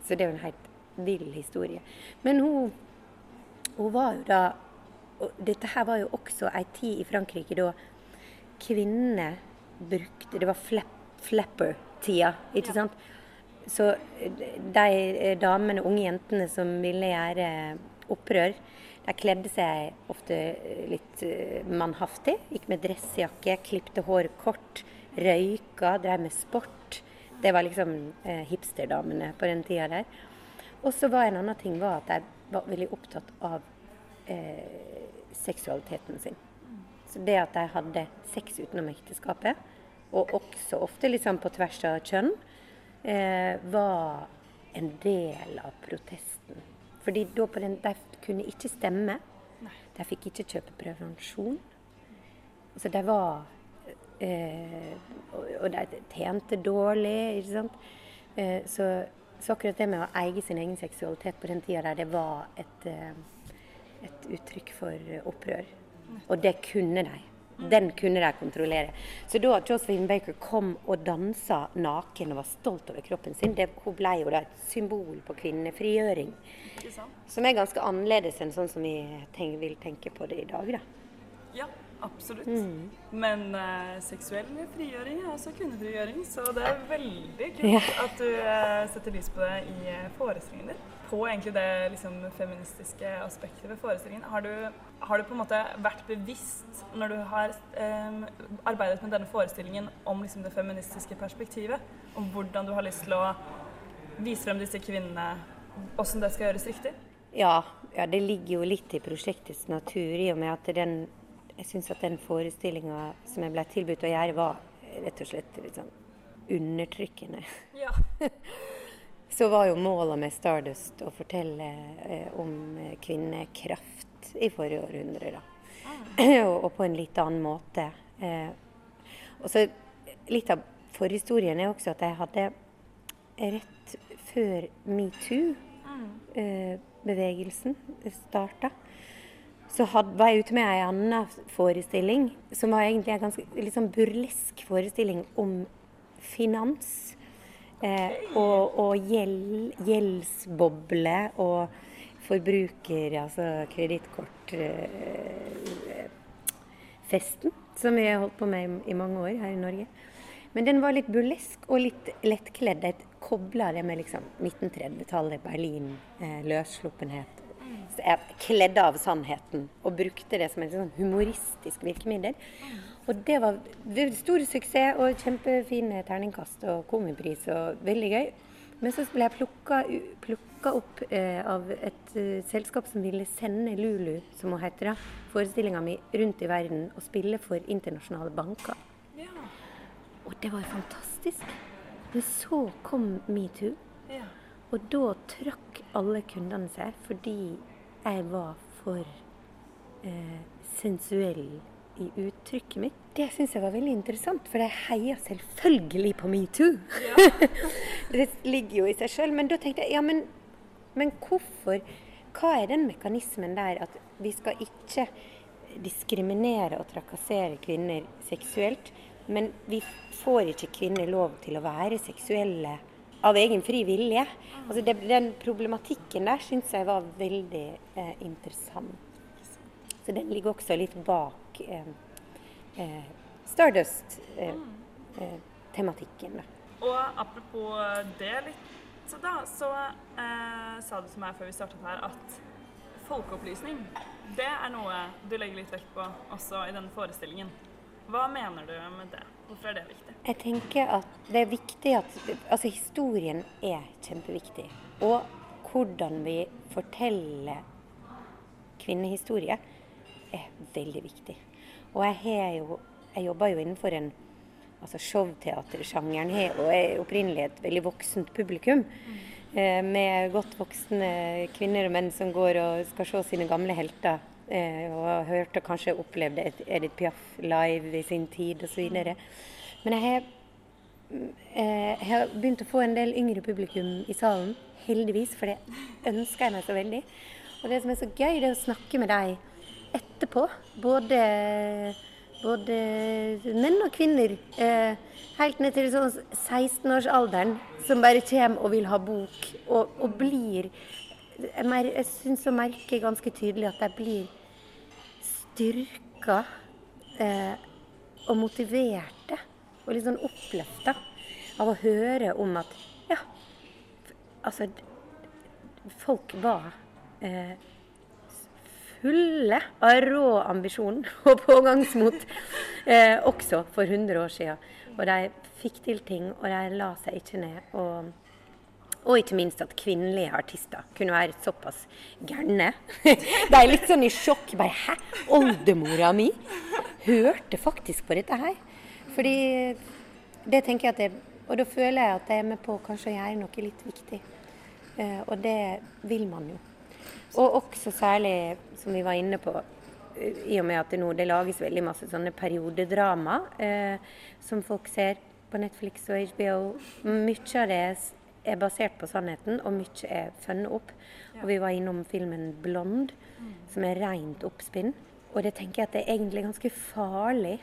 Så det er jo en helt vill historie. Men hun, hun var jo da Dette her var jo også ei tid i Frankrike da kvinnene brukte Det var flap, flapper-tida, ikke sant? Så de eh, damene, unge jentene som ville gjøre opprør, de kledde seg ofte litt eh, mannhaftig. Gikk med dressjakke, klipte håret kort, røyka, drev med sport. Det var liksom eh, hipsterdamene på den tida der. Og så var en annen ting var at de var veldig opptatt av eh, seksualiteten sin. Så det at de hadde sex utenom ekteskapet, og også ofte liksom på tvers av kjønn, eh, var en del av protesten. Fordi da på den, de kunne ikke stemme. De fikk ikke kjøpe prevensjon. Så de var eh, og, og de tjente dårlig, ikke sant. Eh, så, så akkurat det med å eie sin egen seksualitet på den tida der, det var et, eh, et uttrykk for opprør. Og det kunne de. Den kunne de kontrollere. Så da Josephine Baker kom og dansa naken og var stolt over kroppen sin, det, hun ble jo da et symbol på kvinnefrigjøring. Som er ganske annerledes enn sånn som vi tenk, vil tenke på det i dag. da. Ja, absolutt. Mm. Men uh, seksuell frigjøring er også kvinnefrigjøring, så det er veldig kult Ja. at du uh, setter lys på det i eh, forestillingen din. På egentlig det liksom, feministiske aspektet ved forestillingen. Har du, har du på en måte vært bevisst når du har um, arbeidet med denne forestillingen om liksom, det feministiske perspektivet? Om hvordan du har lyst til å vise frem disse kvinnene, åssen det skal gjøres riktig? Ja, ja, det ligger jo litt i prosjektets natur, i og med at den Jeg syns at den forestillinga som jeg ble tilbudt å gjøre, var rett og slett litt sånn undertrykkende. Ja. Så var jo målet med Stardust å fortelle eh, om eh, kvinnekraft i forrige århundre, da. og, og på en litt annen måte. Eh, og så Litt av forhistorien er også at jeg hadde rett før metoo-bevegelsen starta, så had, var jeg ute med ei anna forestilling som var egentlig en ganske litt sånn burlesk forestilling om finans. Eh, og og gjeld, gjeldsboble og forbruker, altså kredittkortfesten, som vi har holdt på med i, i mange år her i Norge. Men den var litt burlesk og litt lettkledd. Jeg kobla det med liksom 1930-tallet, Berlin, eh, løssluppenhet. Så kledd av sannheten og brukte det som et sånn humoristisk virkemiddel. Og det var stor suksess og kjempefine terningkast og komipris og veldig gøy. Men så ble jeg plukka, opp eh, av et uh, selskap som ville sende Lulu, som hun heter, da, forestillinga mi rundt i verden og spille for internasjonale banker. Og det var jo fantastisk. Men så kom metoo. Ja. Og da trakk alle kundene seg fordi jeg var for eh, sensuell i uttrykket mitt. Det syns jeg var veldig interessant, for jeg heier selvfølgelig på metoo. det ligger jo i seg sjøl. Men da tenkte jeg ja, men, men hvorfor? Hva er den mekanismen der at vi skal ikke diskriminere og trakassere kvinner seksuelt, men vi får ikke kvinner lov til å være seksuelle av egen fri vilje. Altså det, den problematikken der syns jeg var veldig eh, interessant. Så den ligger også litt bak eh, eh, Stardust-tematikken. da. Og apropos det litt, så da, så eh, sa du til meg før vi startet her at folkeopplysning, det er noe du legger litt vekt på også i denne forestillingen. Hva mener du med det? Hvorfor er det viktig? Jeg tenker at det er viktig at Altså, historien er kjempeviktig. Og hvordan vi forteller kvinnehistorie er veldig viktig. Og jeg har jo Jeg jobber jo innenfor en altså showteatersjangeren har og er opprinnelig et veldig voksent publikum. Eh, med godt voksne kvinner og menn som går og skal se sine gamle helter. Eh, og har hørt og kanskje opplevd Edith Piaf live i sin tid osv. Men jeg har, eh, jeg har begynt å få en del yngre publikum i salen, heldigvis, for det ønsker jeg meg så veldig. Og det som er så gøy, det er å snakke med dem etterpå. Både, både menn og kvinner. Eh, helt ned til sånn 16-årsalderen, som bare kommer og vil ha bok, og, og blir Jeg, syns å merke ganske tydelig at jeg blir styrka eh, og motiverte og litt sånn oppløfta av å høre om at ja, altså folk var eh, fulle av rå ambisjon og pågangsmot eh, også for 100 år siden. Og de fikk til ting, og de la seg ikke ned. Og, og ikke minst at kvinnelige artister kunne være såpass gærne. De er litt sånn i sjokk. Bare 'hæ? Oldemora mi hørte faktisk på dette her'. Fordi det tenker jeg at jeg Og da føler jeg at jeg er med på kanskje å gjøre noe litt viktig. Eh, og det vil man jo. Og også særlig, som vi var inne på, eh, i og med at det nå det lages veldig masse sånne periodedrama eh, som folk ser på Netflix og HBO. Mye av det er basert på sannheten, og mye er funnet opp. Og vi var innom filmen 'Blond', som er rent oppspinn. Og det tenker jeg at det er egentlig ganske farlig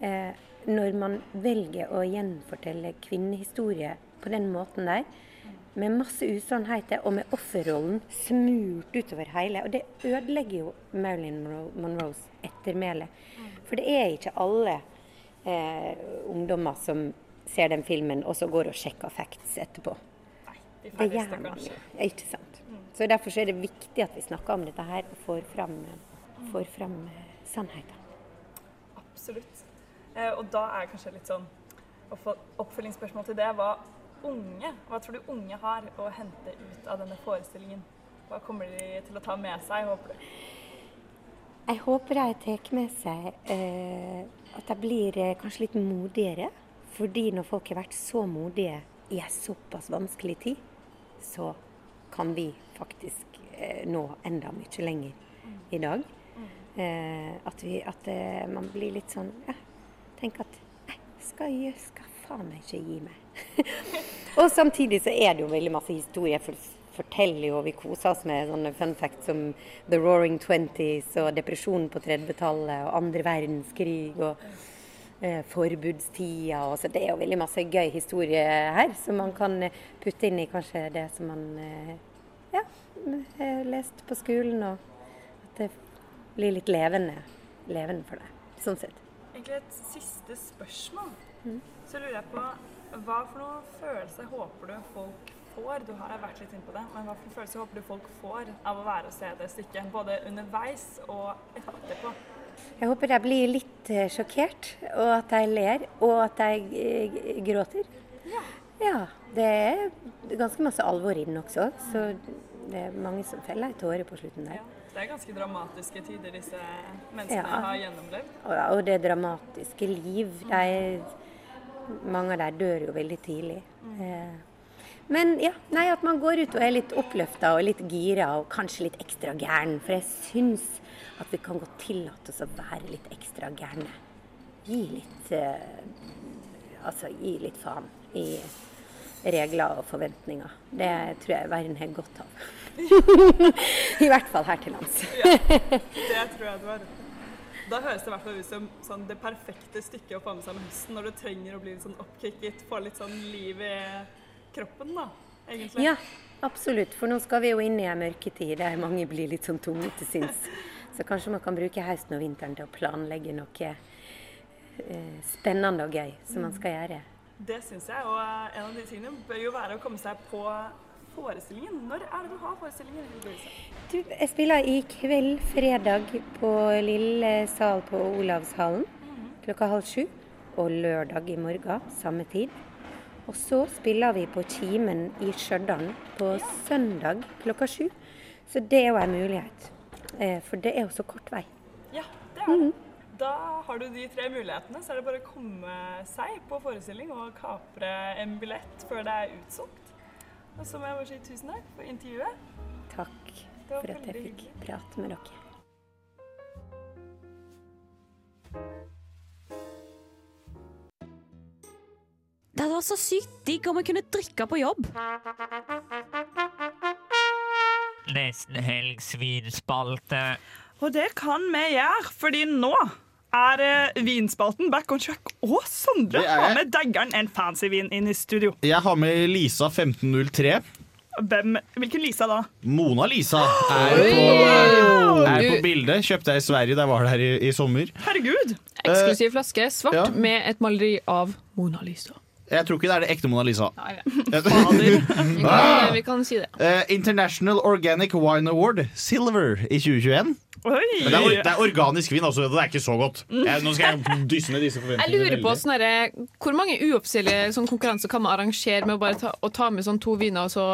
eh, når man velger å gjenfortelle kvinnehistorie på den måten der. Med masse usannheter og med offerrollen smurt utover hele. Og det ødelegger jo Marilyn Monroe- Monroes ettermæle. For det er ikke alle eh, ungdommer som ser den filmen og så går og sjekker facts etterpå. De Det gjør man kanskje. Ikke sant. Så Derfor så er det viktig at vi snakker om dette her og får fram, får fram eh, sannheten. Absolutt. Eh, og da er kanskje litt sånn oppfølgingsspørsmål til det. Hva unge, hva tror du unge har å hente ut av denne forestillingen? Hva kommer de til å ta med seg, håper du? Jeg håper de tar med seg eh, at de blir eh, kanskje litt modigere. Fordi når folk har vært så modige i en såpass vanskelig tid, så kan vi faktisk eh, nå enda mye lenger i dag. Eh, at vi, at eh, man blir litt sånn ja, Tenk at nei, skal jeg skal faen meg ikke gi meg. og samtidig så er det jo veldig masse historier. For, forteller jo, Vi koser oss med sånne fun facts som The Roaring Twenties og depresjonen på 30-tallet og andre verdenskrig og eh, forbudstida. Og så det er jo veldig masse gøy historie her som man kan eh, putte inn i kanskje det som man eh, ja, har lest på skolen. Og at det blir litt levende, levende for deg. Sånn sett. Egentlig et siste spørsmål. Mm. Så lurer jeg på hva for noen følelser håper du folk får? Du har vært litt inne på det, men hva for følelser håper du folk får av å være og se det stykket? Både underveis og etterpå. Jeg håper jeg blir litt eh, sjokkert, og at jeg ler, og at de eh, gråter. Ja. Det er ganske masse alvor i den også, så det er mange som feller ei tåre på slutten der. Det er ganske dramatiske tider disse menneskene Ja. har gjennomlevd. Og, og det dramatiske liv. De, mange av dem dør jo veldig tidlig. Mm. men ja, nei, at man går ut og er litt oppløfta og litt gira og kanskje litt ekstra gæren. For jeg syns at vi kan godt tillate oss å være litt ekstra gærne. Gi litt eh, Altså gi litt faen i regler og forventninger. Det tror jeg verden har godt av. I hvert fall her til lands. Ja, det tror jeg du har rett i. Da høres det i hvert fall ut som sånn, det perfekte stykket å få med seg med høsten, når du trenger å bli litt sånn oppkicket, få litt sånn liv i kroppen, da, egentlig. Ja, absolutt. For nå skal vi jo inn i en mørketid der mange blir litt sånn tunge til sinns. Så kanskje man kan bruke høsten og vinteren til å planlegge noe eh, spennende og gøy som man skal gjøre. Det syns jeg, og en av de tingene bør jo være å komme seg på forestillingen. Når er det du har forestillingen? Du, jeg spiller i kveld, fredag, på Lille sal på Olavshallen klokka halv sju. Og lørdag i morgen, samme tid. Og så spiller vi på Kimen i Stjørdal på søndag klokka sju. Så det er jo en mulighet. Eh, For det er jo så kort vei. Ja, det er det. Da har du de tre mulighetene, så er det bare å komme seg på forestilling og kapre en billett før det er utsolgt. Og så må jeg bare si tusen takk for intervjuet. Takk for at jeg fikk prate med dere. Det hadde vært så sykt digg om jeg kunne drikke på jobb. Nesten helg svinspalte. Og det kan vi gjøre, fordi nå er eh, vinspalten back on track. Og Sondre Det er har jeg. med daggeren en fancy vin inn i studio. Jeg har med Lisa 1503. Hvem, hvilken Lisa da? Mona Lisa er på, er på bildet. Kjøpte jeg i Sverige da jeg var der i, i sommer. Herregud. Eksklusiv flaske, svart ja. med et maleri av Mona Lisa. Jeg tror ikke det er det ekte Mona Lisa. Vi kan, vi kan si det. Uh, International Organic Wine Award, Silver, i 2021. Oi! Det er, det er organisk vin, altså. Det er ikke så godt. Jeg, nå skal jeg dysse ned disse forventningene. Jeg lurer på sånn herre, Hvor mange uoffisielle sånn konkurranser kan man arrangere med å bare ta, å ta med sånn to viner og så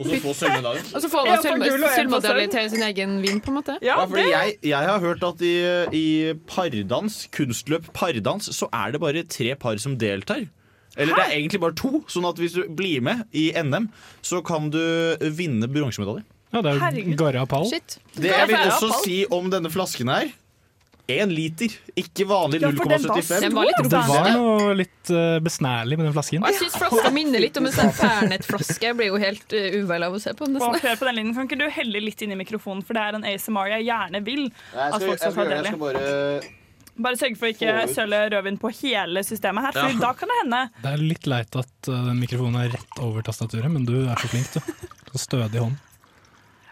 Og så få sølvmedalje. Og så får Ja, man sølvmedalje til sin egen vin, på en måte? Ja, fordi jeg, jeg har hørt at i, i pardans, kunstløp pardans, så er det bare tre par som deltar. Eller det er egentlig bare to, sånn at hvis du blir med i NM, så kan du vinne bronsemedalje. Ja, det er jo Garra Pall. Det jeg vil også si om denne flasken her Én liter, ikke vanlig Ja, for den var 0,75. Den Det var noe litt eh, besnærlig med den flasken. Og jeg syns flaska minner litt om en sånn Fernet-flaske. Jeg blir jo helt uh, uvel av å se på. den. hør på den linjen. Kan ikke du helle litt inn i mikrofonen, for det er en ASMR jeg gjerne vil Jeg at skal, folk jeg skal skal, ta del jeg i. skal bare Bare sørg for å ikke søle rødvin på hele systemet her, for Ja. da kan det hende Det er litt leit at eh, den mikrofonen er rett over tastaturet, men du er så flink, du. Så stødig hånd.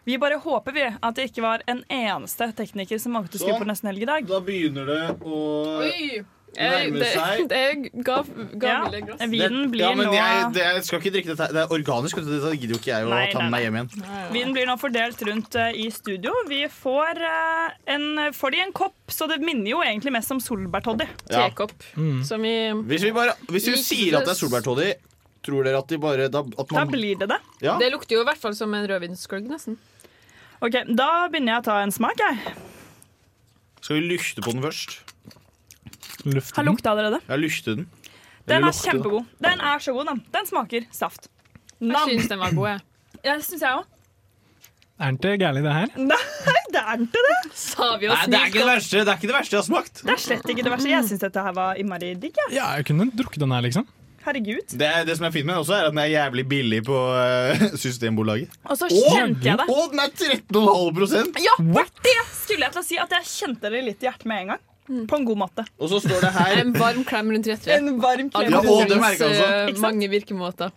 Vi bare håper vi at det ikke var en eneste tekniker som valgte å skru på Nesten helg i dag. Da begynner det å Oi! Eh, Nærmer Det, seg. det ga gavmilde Ja, glass. vinen blir ja, men nå jeg, det, jeg skal ikke drikke dette. Det er organisk. det gidder jo ikke jeg å Nei, ta med meg hjem igjen. Vinen blir nå fordelt rundt uh, i studio. Vi får, uh, en, får de en kopp, så det minner jo egentlig mest om solbærtoddy. Ja. Tekopp. Mm. Hvis vi, bare, hvis vi sier at det er solbærtoddy, tror dere at de bare da, at Da blir det det. ja? Det lukter jo i hvert fall som en rødvinsgløgg, nesten. Ok, Da begynner jeg å ta en smak. jeg. Skal vi lukte på den først? Luften. Har lukta allerede. Jeg lukter den. Den er kjempegod. Den er så god, den. Den smaker saft. Jeg Nam. syns den var god, jeg. Ja, det syns jeg òg. Er den ikke gæren, det her? Nei, det er ikke det. Sa vi Nei, det er ikke det verste Det er ikke det verste jeg har smakt. Det er slett ikke det verste. Jeg syns dette her var innmari digg. jeg. Ja, jeg kunne drukket den her, liksom. Herregud. Det, det som er fint med den også, er at den er jævlig billig på eh, Systembolaget. Og så Og- kjente jeg det. Og den er 13,5 Ja, det skulle jeg til å si. At jeg kjente det litt i hjertet med en gang. På en god måte. Og så står det her En varm klem rundt hjertet. En varm klem. Ja, og det merker jeg også. eh, mange virkemåter.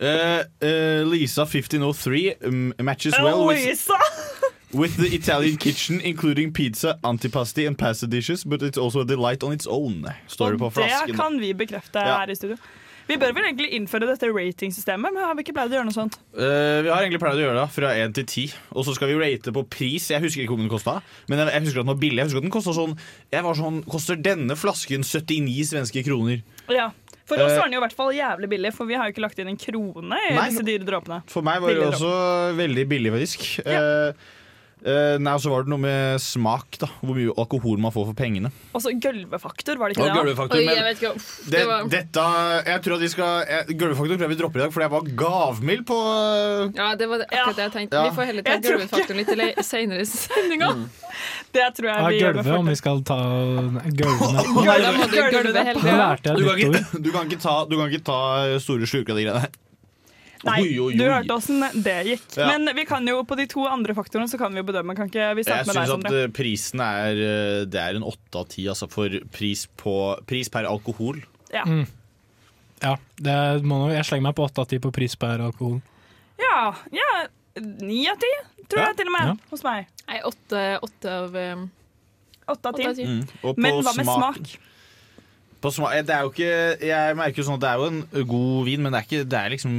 Uh, uh, Lisa 1503 um, matches well with, with the Italian kitchen, including pizza, antipasti and pasta dishes, but it's also a delight on its own. Står det på flasken. Det kan vi bekrefte Ja. her i studio. Vi bør vel egentlig innføre dette ratingsystemet, men har vi ikke pleid å gjøre noe sånt? Uh, vi har egentlig pleid å gjøre det fra 1 til 10. Og så skal vi rate på pris. Jeg husker ikke hvor den kosta, men jeg, husker at den var billig. Jeg husker at den kostet sånn, jeg var sånn Koster denne flasken 79 svenske kroner? Ja. For oss Eh, var den jo i hvert fall jævlig billig, for vi har jo ikke lagt inn en krone i Nei. disse dyre dråpene. For meg var det også veldig billig, faktisk. Eh, eh, nei, og så var det noe med smak, da. Hvor mye alkohol man får for pengene. Og så gulvefaktor, var det Og ikke det? da? gulvefaktor, Oi, jeg vet ikke. Uff, det, det var dette Jeg tror at vi skal jeg- Gulvefaktor tror jeg vi dropper i dag, fordi jeg var gavmild på eh, Ja, det var akkurat det jeg tenkte. Ja. Vi får heller ta gulvefaktoren litt eller senere i sendinga. Det tror jeg Ja, vi gjør med om vi skal ta gulvene. Kan, nytt ord. ikke, du, kan ikke ta, du kan ikke ta store slurker av de greiene der. Nei, Oi, oi, du hørte åssen det gikk. Ja. Men vi kan jo på de to andre faktorene så kan vi jo bedømme. Kan ikke vi Jeg starte med deg, syns at eh, prisen er eh, Det er en åtte av ti, altså, for pris, på, pris per alkohol. Ja. Mm. Ja, det må, nå- jeg slenger meg på 8 av 10 på pris per alkohol. ja, ja. Ni av ti, tror Ja, jeg til og med. ja. Hos meg. Nei, åtte, åtte av um, Åtte av ti. Åtte av ti. Mm. Men hva med smak? På smak eh, det er jo ikke Jeg merker jo sånn at det er jo en god vin, men det er ikke Det er liksom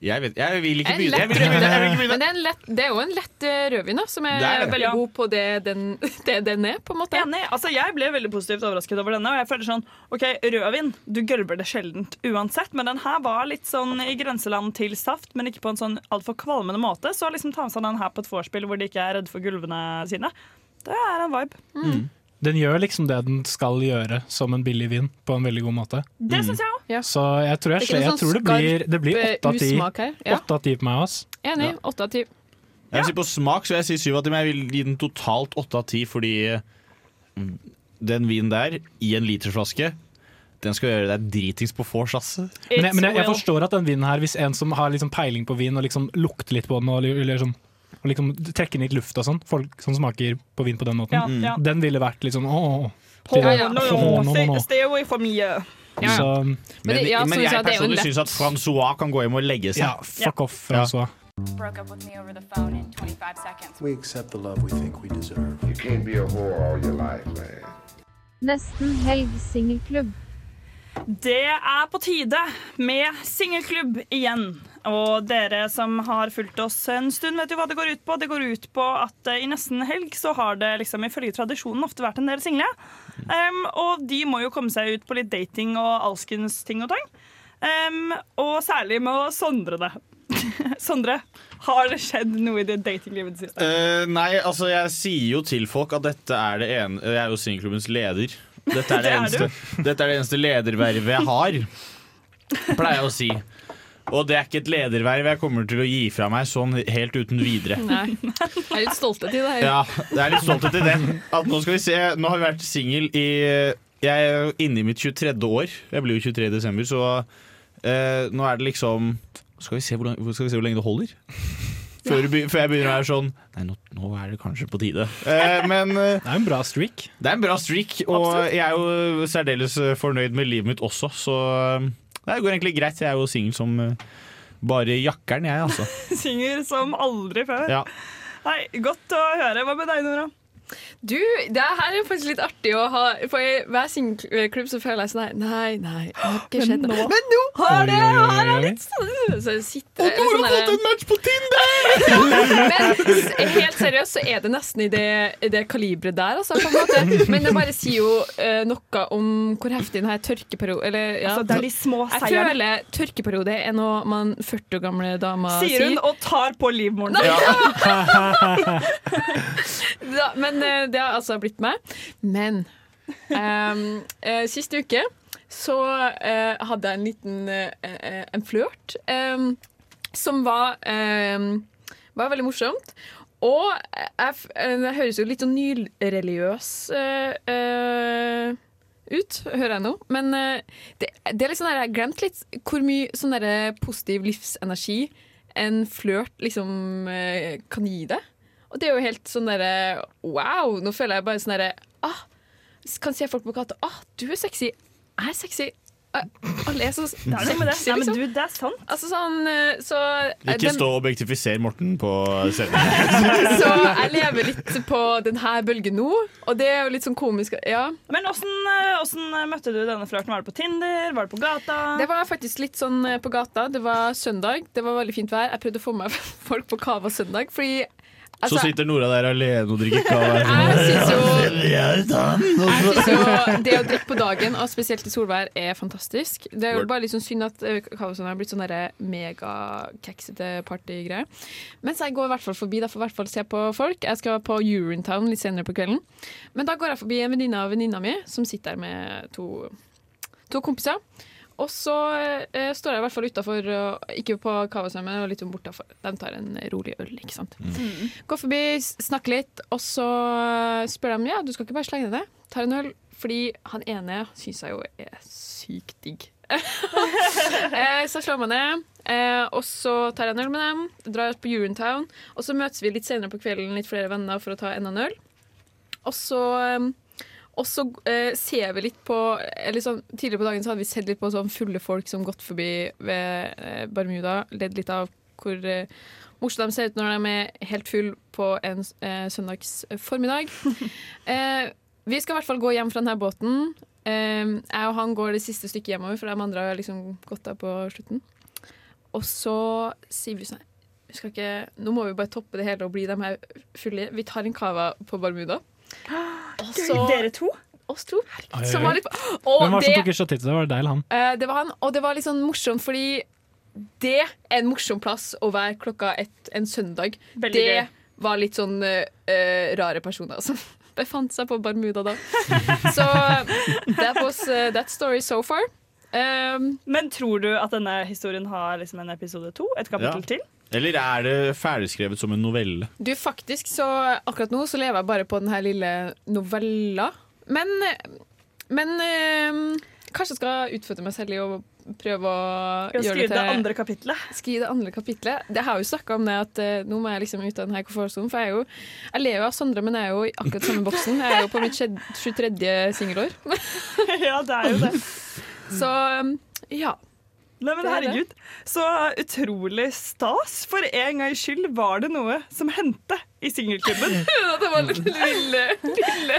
Jeg, vet, jeg vil ikke begynne. Jeg vil ikke begynne. Jeg vil. Men det er, en lett, det er jo en lett eh, rødvin da, som er, Det er det. veldig Ja. god på det den, det den er. på en måte Enig. Altså, jeg ble veldig positivt overrasket over denne. Og jeg føler sånn, ok, Rødvin, du gølver det sjeldent uansett, men den her var litt sånn i grenseland til saft, men ikke på en sånn altfor kvalmende måte. Så liksom ta med seg den her på et vorspiel hvor de ikke er redde for gulvene sine, det er en vibe. Den gjør liksom det den skal gjøre som en billig vin, på en veldig god måte. Det synes jeg også. Ja. Så jeg tror, jeg, Det er jeg, tror det sånn blir, det blir åtte av ti. Åtte av ti på meg, ass. Enig. Åtte av ti. Jeg vil si På smak så vil jeg si syv av ti, men jeg vil gi den totalt åtte av ti fordi mm, den vinen der, i en literflaske den skal gjøre deg dritings på vors, ass. Men, jeg, men jeg, jeg forstår at den vinen her, hvis en som har liksom peiling på vin og liksom lukter litt på den og, liksom sånn, og liksom trekke inn litt luft og sånn, folk som smaker på vin på den måten, Ja, ja. den ville vært litt sånn no, stay, away from me. Så, Men, ja, men jeg er personlig syns at Francois kan gå hjem og legge seg. Ja, fuck off, Francois. Broke up with me over the phone in 25 seconds. We accept the love we think we deserve. You can't be a whore all your life, man. Nesten helg singelklubb. Det er på tide med singelklubb igjen. Og dere som har fulgt oss en stund, vet jo hva det går ut på. Det går ut på at eh, i nesten helg så har det liksom ifølge tradisjonen ofte vært en del single. Um, og de må jo komme seg ut på litt dating og alskens ting og tang. Um, og særlig med å sondre det. Sondre, har det skjedd noe i det datinglivet i det siste? Eh, nei, altså jeg sier jo til folk at dette er det ene Jeg er jo singelklubbens leder. Dette er det, Det er eneste, dette er det eneste ledervervet jeg har, pleier jeg å si. Og det er ikke et lederverv jeg kommer til å gi fra meg sånn helt uten videre. Nei. Jeg er litt stolte til det her. Ja, det er litt stolthet i det. At nå skal vi se, nå har vi vært singel i Jeg er inne i mitt 23. år. Jeg blir jo 23 i desember, så eh, nå er det liksom skal vi, se hvor, lang- skal vi se hvor lenge det holder? Før, jeg begynner å være sånn Nei, nå, nå er det kanskje på tide. Eh, men eh, Det er en bra streak. det er en bra streak, og jeg er jo særdeles fornøyd med livet mitt også, så det går egentlig greit. Jeg er jo singel som eh, bare jakkeren, jeg, altså. Synger som aldri før. Ja. Nei, Godt å høre. Hva med deg, Nora? Du, det her er faktisk litt artig å ha For i hver sin klubb så føler jeg sånn her Nei, nei, det har ikke skjedd Men nå- Men nå har det! Har jeg litt sånn Så jeg sitter Og Nora har fått en match på Tinder! Men helt seriøst så er det nesten i det, det kaliberet der, altså, på en måte. Men det bare sier jo uh, noe om hvor heftig denne tørkeperioden Eller ja. Altså, det er de små Jeg seierne. føler tørkeperiode er noe man 40 år gamle damer Sier Sier hun og tar på livmoren. Ja, men eh, det har altså blitt meg. Men um, eh, siste uke så uh, hadde jeg en liten uh, en flørt um, som var, ehm, var veldig morsomt. Og jeg, det høres jo litt sånn nyreligiøs uh, ut, hører jeg nå. Men det, det er sånn der, jeg har glemt litt hvor mye sånn positiv livsenergi en flørt liksom kan gi deg. Og det er jo helt sånn derre Wow! Nå føler jeg bare sånn derre ah, Kan se folk på gata Ah, du er sexy. Jeg er sexy. Ah, Alle er så sexy, sexy, Nei, men liksom. du, det er sant. Altså sånn eh, Så eh, Ikke den- stå og objektifisere Morten på scenen. Så jeg lever litt på denne bølgen nå, og det er jo litt sånn komisk. Ja. Men åssen eh, møtte du denne flørten? Var det på Tinder? Var det på gata? Det var faktisk litt sånn eh, på gata. Det var søndag, det var veldig fint vær. Jeg prøvde å få med folk på Cava søndag, fordi Så altså, sitter Nora der alene og drikker kava. Jeg syns jo- jo Det å drikke på dagen, og spesielt i solvær, er fantastisk. Det er jo bare sånn synd at eh, har blitt sånn megakeksete partygreie. Mens jeg går i hvert fall forbi, da får jeg i hvert fall se på folk. Jeg skal på Urinetown litt senere på kvelden. Men da går jeg forbi en venninne av venninna mi, som sitter der med to, to kompiser. Og så eh, står jeg i hvert fall utafor, ikke på Kavasson, men litt bortafor. De tar en rolig øl, ikke sant. Går forbi, snakker litt, og så spør de ja, du skal ikke bare slenge deg. Tar en øl, fordi han ene syns jeg jo er sykt digg. eh, så slår man ned, eh, og så tar jeg en øl med dem, drar på Urintown. og så møtes vi litt senere på kvelden, litt flere venner, for å ta enda en øl. Og så eh, og så eh, ser vi litt på eller sånn, Tidligere på dagen så hadde vi sett litt på sånn fulle folk som gått forbi ved eh, Bermuda. Ledd litt av hvor eh, morsomt de ser ut når de er helt full på en eh, søndags formiddag. eh, vi skal i hvert fall gå hjem fra denne båten. Eh, jeg og han går det siste stykket hjemover, for de andre har liksom gått av på slutten. og så sier vi sånn vi skal ikke, Nå må vi bare toppe det hele og bli de her fulle. Vi tar en cava på Bermuda. Og Gøy, dere to? Oss to. Som var litt, Hvem var det som tok initiativ til det? Var det deg eller han? eh, det var han, og det var litt sånn morsomt, fordi det er en morsom plass å være klokka ett en søndag. Veldig det gøy. var litt sånn eh, eh, rare personer som befant seg på Barmuda da. Så that was uh, that story so far. Um, Men tror du at denne historien har liksom en episode to? Et kapittel Ja. til? Eller er det ferdigskrevet som en novelle? Du, faktisk, så akkurat nå så lever jeg bare på den her lille novella. Men, men øh, kanskje jeg skal utfordre meg selv i å prøve å gjøre det til det andre kapitlet. Skrive det andre kapitlet. Det har jo snakka om det at eh, nå må jeg liksom ut av denne her komfortsonen. For jeg er jo Jeg lever av Sondre, men jeg er jo i akkurat samme boksen. Jeg er jo på mitt 23. singelår. ja, det er jo det. Så um, ja. Nei, men er herregud, så utrolig stas. For en gangs skyld var det noe som hendte i singelklubben. Det var litt lille, lille.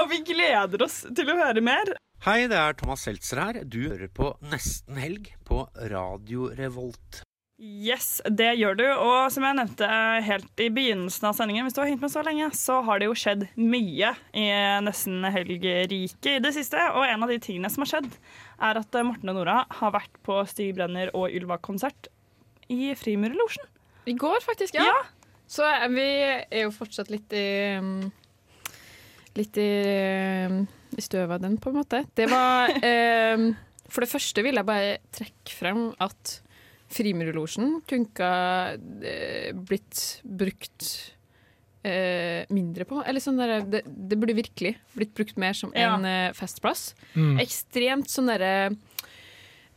Og vi gleder oss til å høre mer. Hei, det er Thomas Seltzer her. Du hører på Nesten Helg på Radio Revolt. Yes, det gjør du. Og som jeg nevnte helt i begynnelsen av sendingen, hvis du har hengt med så lenge, så har det jo skjedd mye i Nesten Helg-riket i det siste. Og en av de tingene som har skjedd, er at Morten og Nora har vært på Stig Brenner og Ylva-konsert i Frimurlosjen. I går, faktisk, ja. Så er vi er jo fortsatt litt i um, Litt i, um, i støvet av den, på en måte. Det var eh, For det første vil jeg bare trekke frem at Frimurlosjen kunne eh, blitt brukt eh, mindre på. Eller sånn der, det, det burde virkelig blitt brukt mer som Ja. en eh, festplass. Mm. Ekstremt sånn derre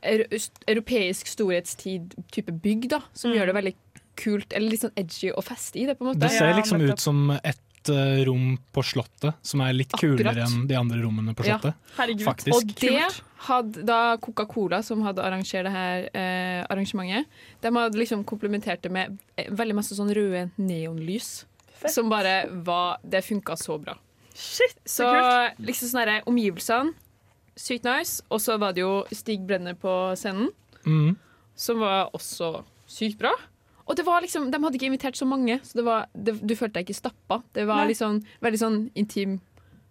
eu- europeisk storhetstid-type bygg, da, som Mm. gjør det veldig kult, eller litt sånn edgy og feste i det, på en måte. Det ser liksom ut som et uh, rom på Slottet som er litt kulere enn de andre rommene på Ja. Slottet. Herregud. Faktisk. Og det hadde da Coca-Cola, som hadde arrangert det her eh, arrangementet, de hadde liksom komplementert det med eh, veldig masse sånn røde neonlys. Som bare var Det funka så bra. Shit, så, Så kult. liksom sånn herre Omgivelsene, sykt nice. Og så var det jo Stig Brenner på scenen, Mm. som var også sykt bra. Og det var liksom, de hadde ikke invitert så mange, så det var, det, du følte deg ikke stappa. Det var Nei. liksom veldig sånn intim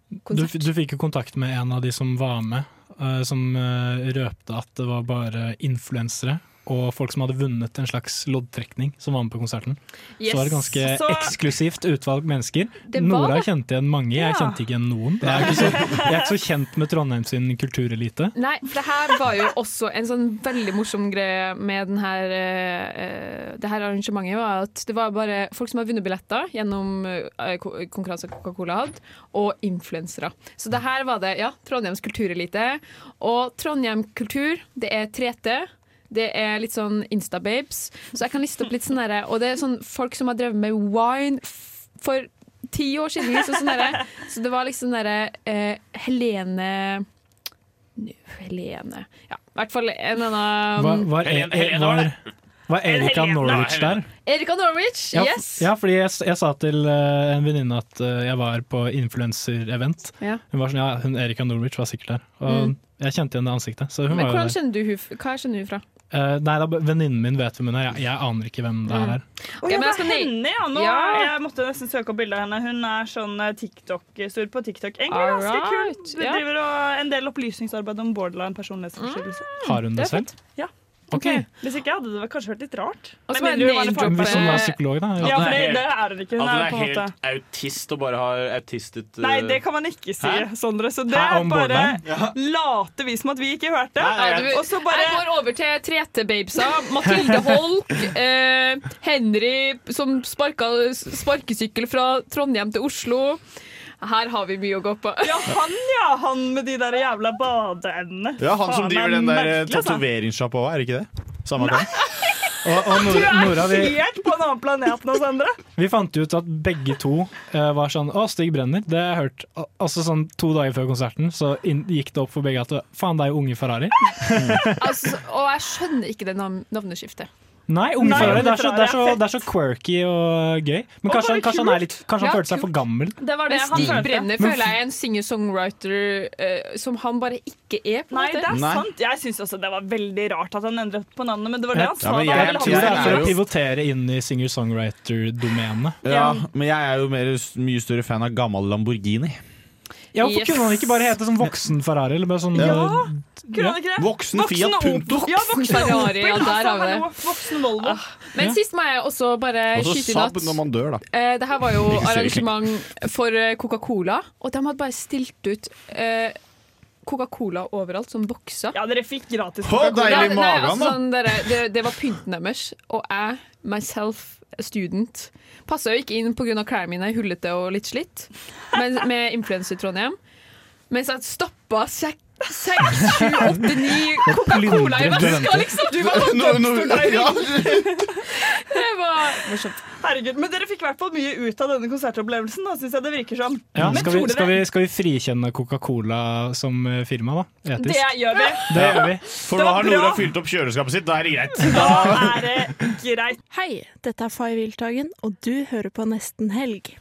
Du, konsert. du fikk jo kontakt med en av de som var med, uh, som uh, røpte at det var bare influensere og folk som hadde vunnet en slags loddtrekning, som var med på konserten. Yes. Så var det ganske Så- eksklusivt utvalg mennesker. Nora kjente igjen mange, jeg Ja. kjente ikke igjen noen. Jeg er ikke så, jeg er ikke så kjent med Trondheim sin kulturelite. Nei, for det her var jo også en sånn veldig morsom greie med den her, uh, det her arrangementet. var at Det var bare folk som hadde vunnet billetter gjennom uh, konkurranser Coca-Cola hadde, og influensere. Så det her var det, ja, Trondheims kulturelite. Og Trondheim kultur, det er 3T. Det er litt sånn Insta-babes. Så jeg kan liste opp litt sånn derre Og det er sånn folk som har drevet med wine f for ti år siden. Liksom, sånn der, Så det var liksom derre eh, Helene Nå, Helene Ja, i hvert fall en annen Var, var, Helene- er- Helene var var, var Erika Norwich der? Erika Norwich, Ja, yes! ja fordi jeg, jeg sa til eh, en venninne at eh, jeg var på influenser-event. Ja. Hun var sånn, ja, hun Erika Norwich var sikkert der. Og Mm. jeg kjente igjen det ansiktet. Så hun Men var hvordan der. kjenner du hun Hva kjenner hun fra? Eh, nei, venninnen min vet hvem hun er. Jeg, jeg aner ikke hvem det her er. Å ja, men det er henne, ja. Nå, Ja. Jeg måtte nesten søke opp bildet av henne. Hun er sånn eh, TikTok-stor på TikTok. Egentlig ganske kult Hun ja. Driver og en del opplysningsarbeid om borderline personlighetsforstyrrelse. Har hun det selv? Ja. Ok. Hvis ikke hadde det kanskje vært litt rart. Og men Med er mindre var. Hvis hun var psykolog, da. Ja, for det, det er hun ikke. Hun At er er måte helt autist og bare har autistet uh... Nei, det kan man ikke si, Hæ? Sondre. Så det Hæ, er bare? Ja. later vi som at vi ikke hørte. Ja, Og så bare Jeg går over til 3T-babesa. Mathilde Holk, eh, Henry som sparka sparkesykkel fra Trondheim til Oslo. Her har vi mye å gå på. Ja, han ja! Han med de der jævla badeendene. Ja, han som driver er den der merkelig, altså. tatoveringssjappa òg, er det ikke det? Samme Nei. Og, og Du Nora, er du er helt på en annen planet nå, Sondre. vi fant ut at begge to uh, var sånn Å, Stig Brenner, det har jeg hørt. Altså sånn To dager før konserten så inn, gikk det opp for begge at faen, det er jo unge Ferrari. Altså, og jeg skjønner ikke det nav navneskiftet. Nei, Unge Nei, Ferrari. Det er, så, det, så, det er så quirky og gøy. Men kanskje, bare kanskje han, er litt, kanskje han Ja, følte seg for gammel. Det var det han Stig. Brenner føler jeg er en singer-songwriter uh, som han bare ikke er. på Nei, måte. det er Nei. sant. Jeg syns også det var veldig rart at han endret på navnet, men det var det han Ja, sa. men da jeg- ville tror han det er for å pivotere inn i singer-songwriter-domenet. Ja, men jeg er jo mer, mye større fan av gammel Lamborghini. Ja, hvorfor Yes. kunne han ikke bare hete sånn voksen Ferrari? Eller bare sånn, Ja. eh, Kunne han ikke det? Voksen Fiat Punto. Ja, voksen Ferrari, ja, der Altså, har vi det. Voksen Volvo. Men sist må jeg også bare Og så skyte inn Saab at når man dør, da. eh, det her var jo arrangement for eh, Coca-Cola, og de hadde bare stilt ut eh, Coca-Cola overalt, som bokser. Ja, dere fikk gratis Coca-Cola. altså, sånn, det, det var pynten deres, og jeg, myself, student, passa jo ikke inn pga. klærne mine, hullete og litt slitt, men, med influenser Trondheim. Mens jeg stoppa seks, seks, sju, åtte, ni Coca-Cola i veska, liksom! Du var på dumpster ja. Det var morsomt. Herregud, Men dere fikk i hvert fall mye ut av denne konsertopplevelsen. Da, synes jeg det virker som. ja, men skal, vi, tror skal, vi, skal vi frikjenne Coca-Cola som eh, firma, da? Det gjør vi. Det gjør vi. For nå har. Nora fylt opp kjøleskapet sitt, da er det greit. Da er det greit. Hei, dette er Fay Wiltagen, og du hører på Nesten Helg.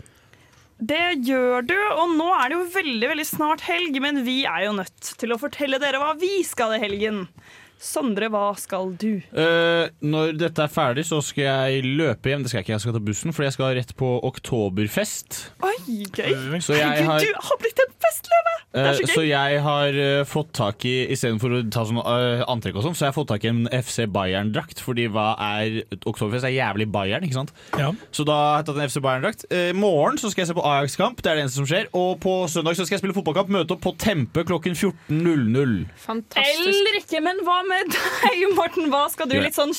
Det gjør du, og nå er det jo veldig veldig snart helg, men vi er jo nødt til å fortelle dere hva vi skal i helgen. Sondre, hva skal du? Uh, når dette er ferdig, så skal jeg løpe hjem. Det skal jeg ikke, jeg skal ta bussen, for jeg skal rett på Oktoberfest. Oi, gøy! Så jeg har- du har blitt en festløve! Det er Eh, så gøy. så jeg har uh, fått tak i Istedenfor å ta sånn eh, antrekk og sånn, så jeg har fått tak i en FC Bayern-drakt. Fordi hva er Oktoberfest er jævlig Bayern, ikke sant? Ja. Så da har jeg tatt en FC Bayern-drakt. I morgen så skal jeg se på Ajax-kamp, det er det eneste som skjer. Og på søndag så skal jeg spille fotballkamp, møte opp på Tempe klokken 14.00. Fantastisk. Eller ikke, men hva med deg, Morten? Hva skal du? Litt sånn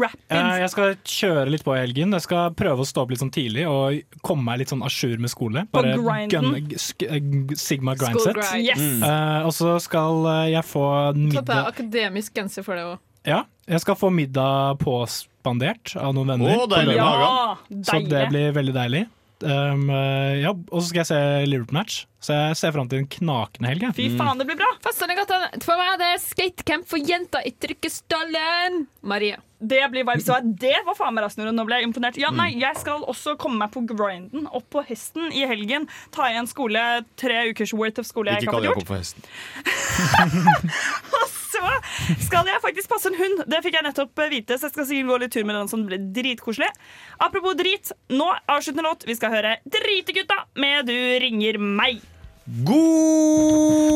rapid? Eh, Jeg skal kjøre litt på i helgen. Jeg skal prøve å stå opp litt sånn tidlig og komme meg litt sånn a jour med skole. På Bare grinden. gunne- eh, Sigma grindset. grind. Yes. Mm. Uh, og så skal jeg få middag deg middag akademisk genser for det òg. Ja, jeg skal få middag påspandert av noen venner. Oh, på deilig. Ja, Så det blir veldig deilig. Um, ja, og så skal jeg se Liverpool-match. Så jeg ser fram til en knakende helg. Fy faen, det blir bra. Festene for meg er det skatecamp for jenter i Trykkestallen. Maria. Det blir vibes. Det var faen meg raskt. Nå ble jeg imponert. Ja, Mm. nei, Jeg skal også komme meg på grinden, opp på hesten i helgen. Ta igjen skole, tre ukers worth of skole jeg Ikke ikke har kall fått Jakob gjort. for hesten. Så skal jeg faktisk passe en hund. Det fikk jeg nettopp eh, vite, så jeg skal sikkert gå litt tur med den som blir dritkoselig. Apropos drit, nå avsluttende låt. Vi skal høre Dritegutta med Du ringer meg. God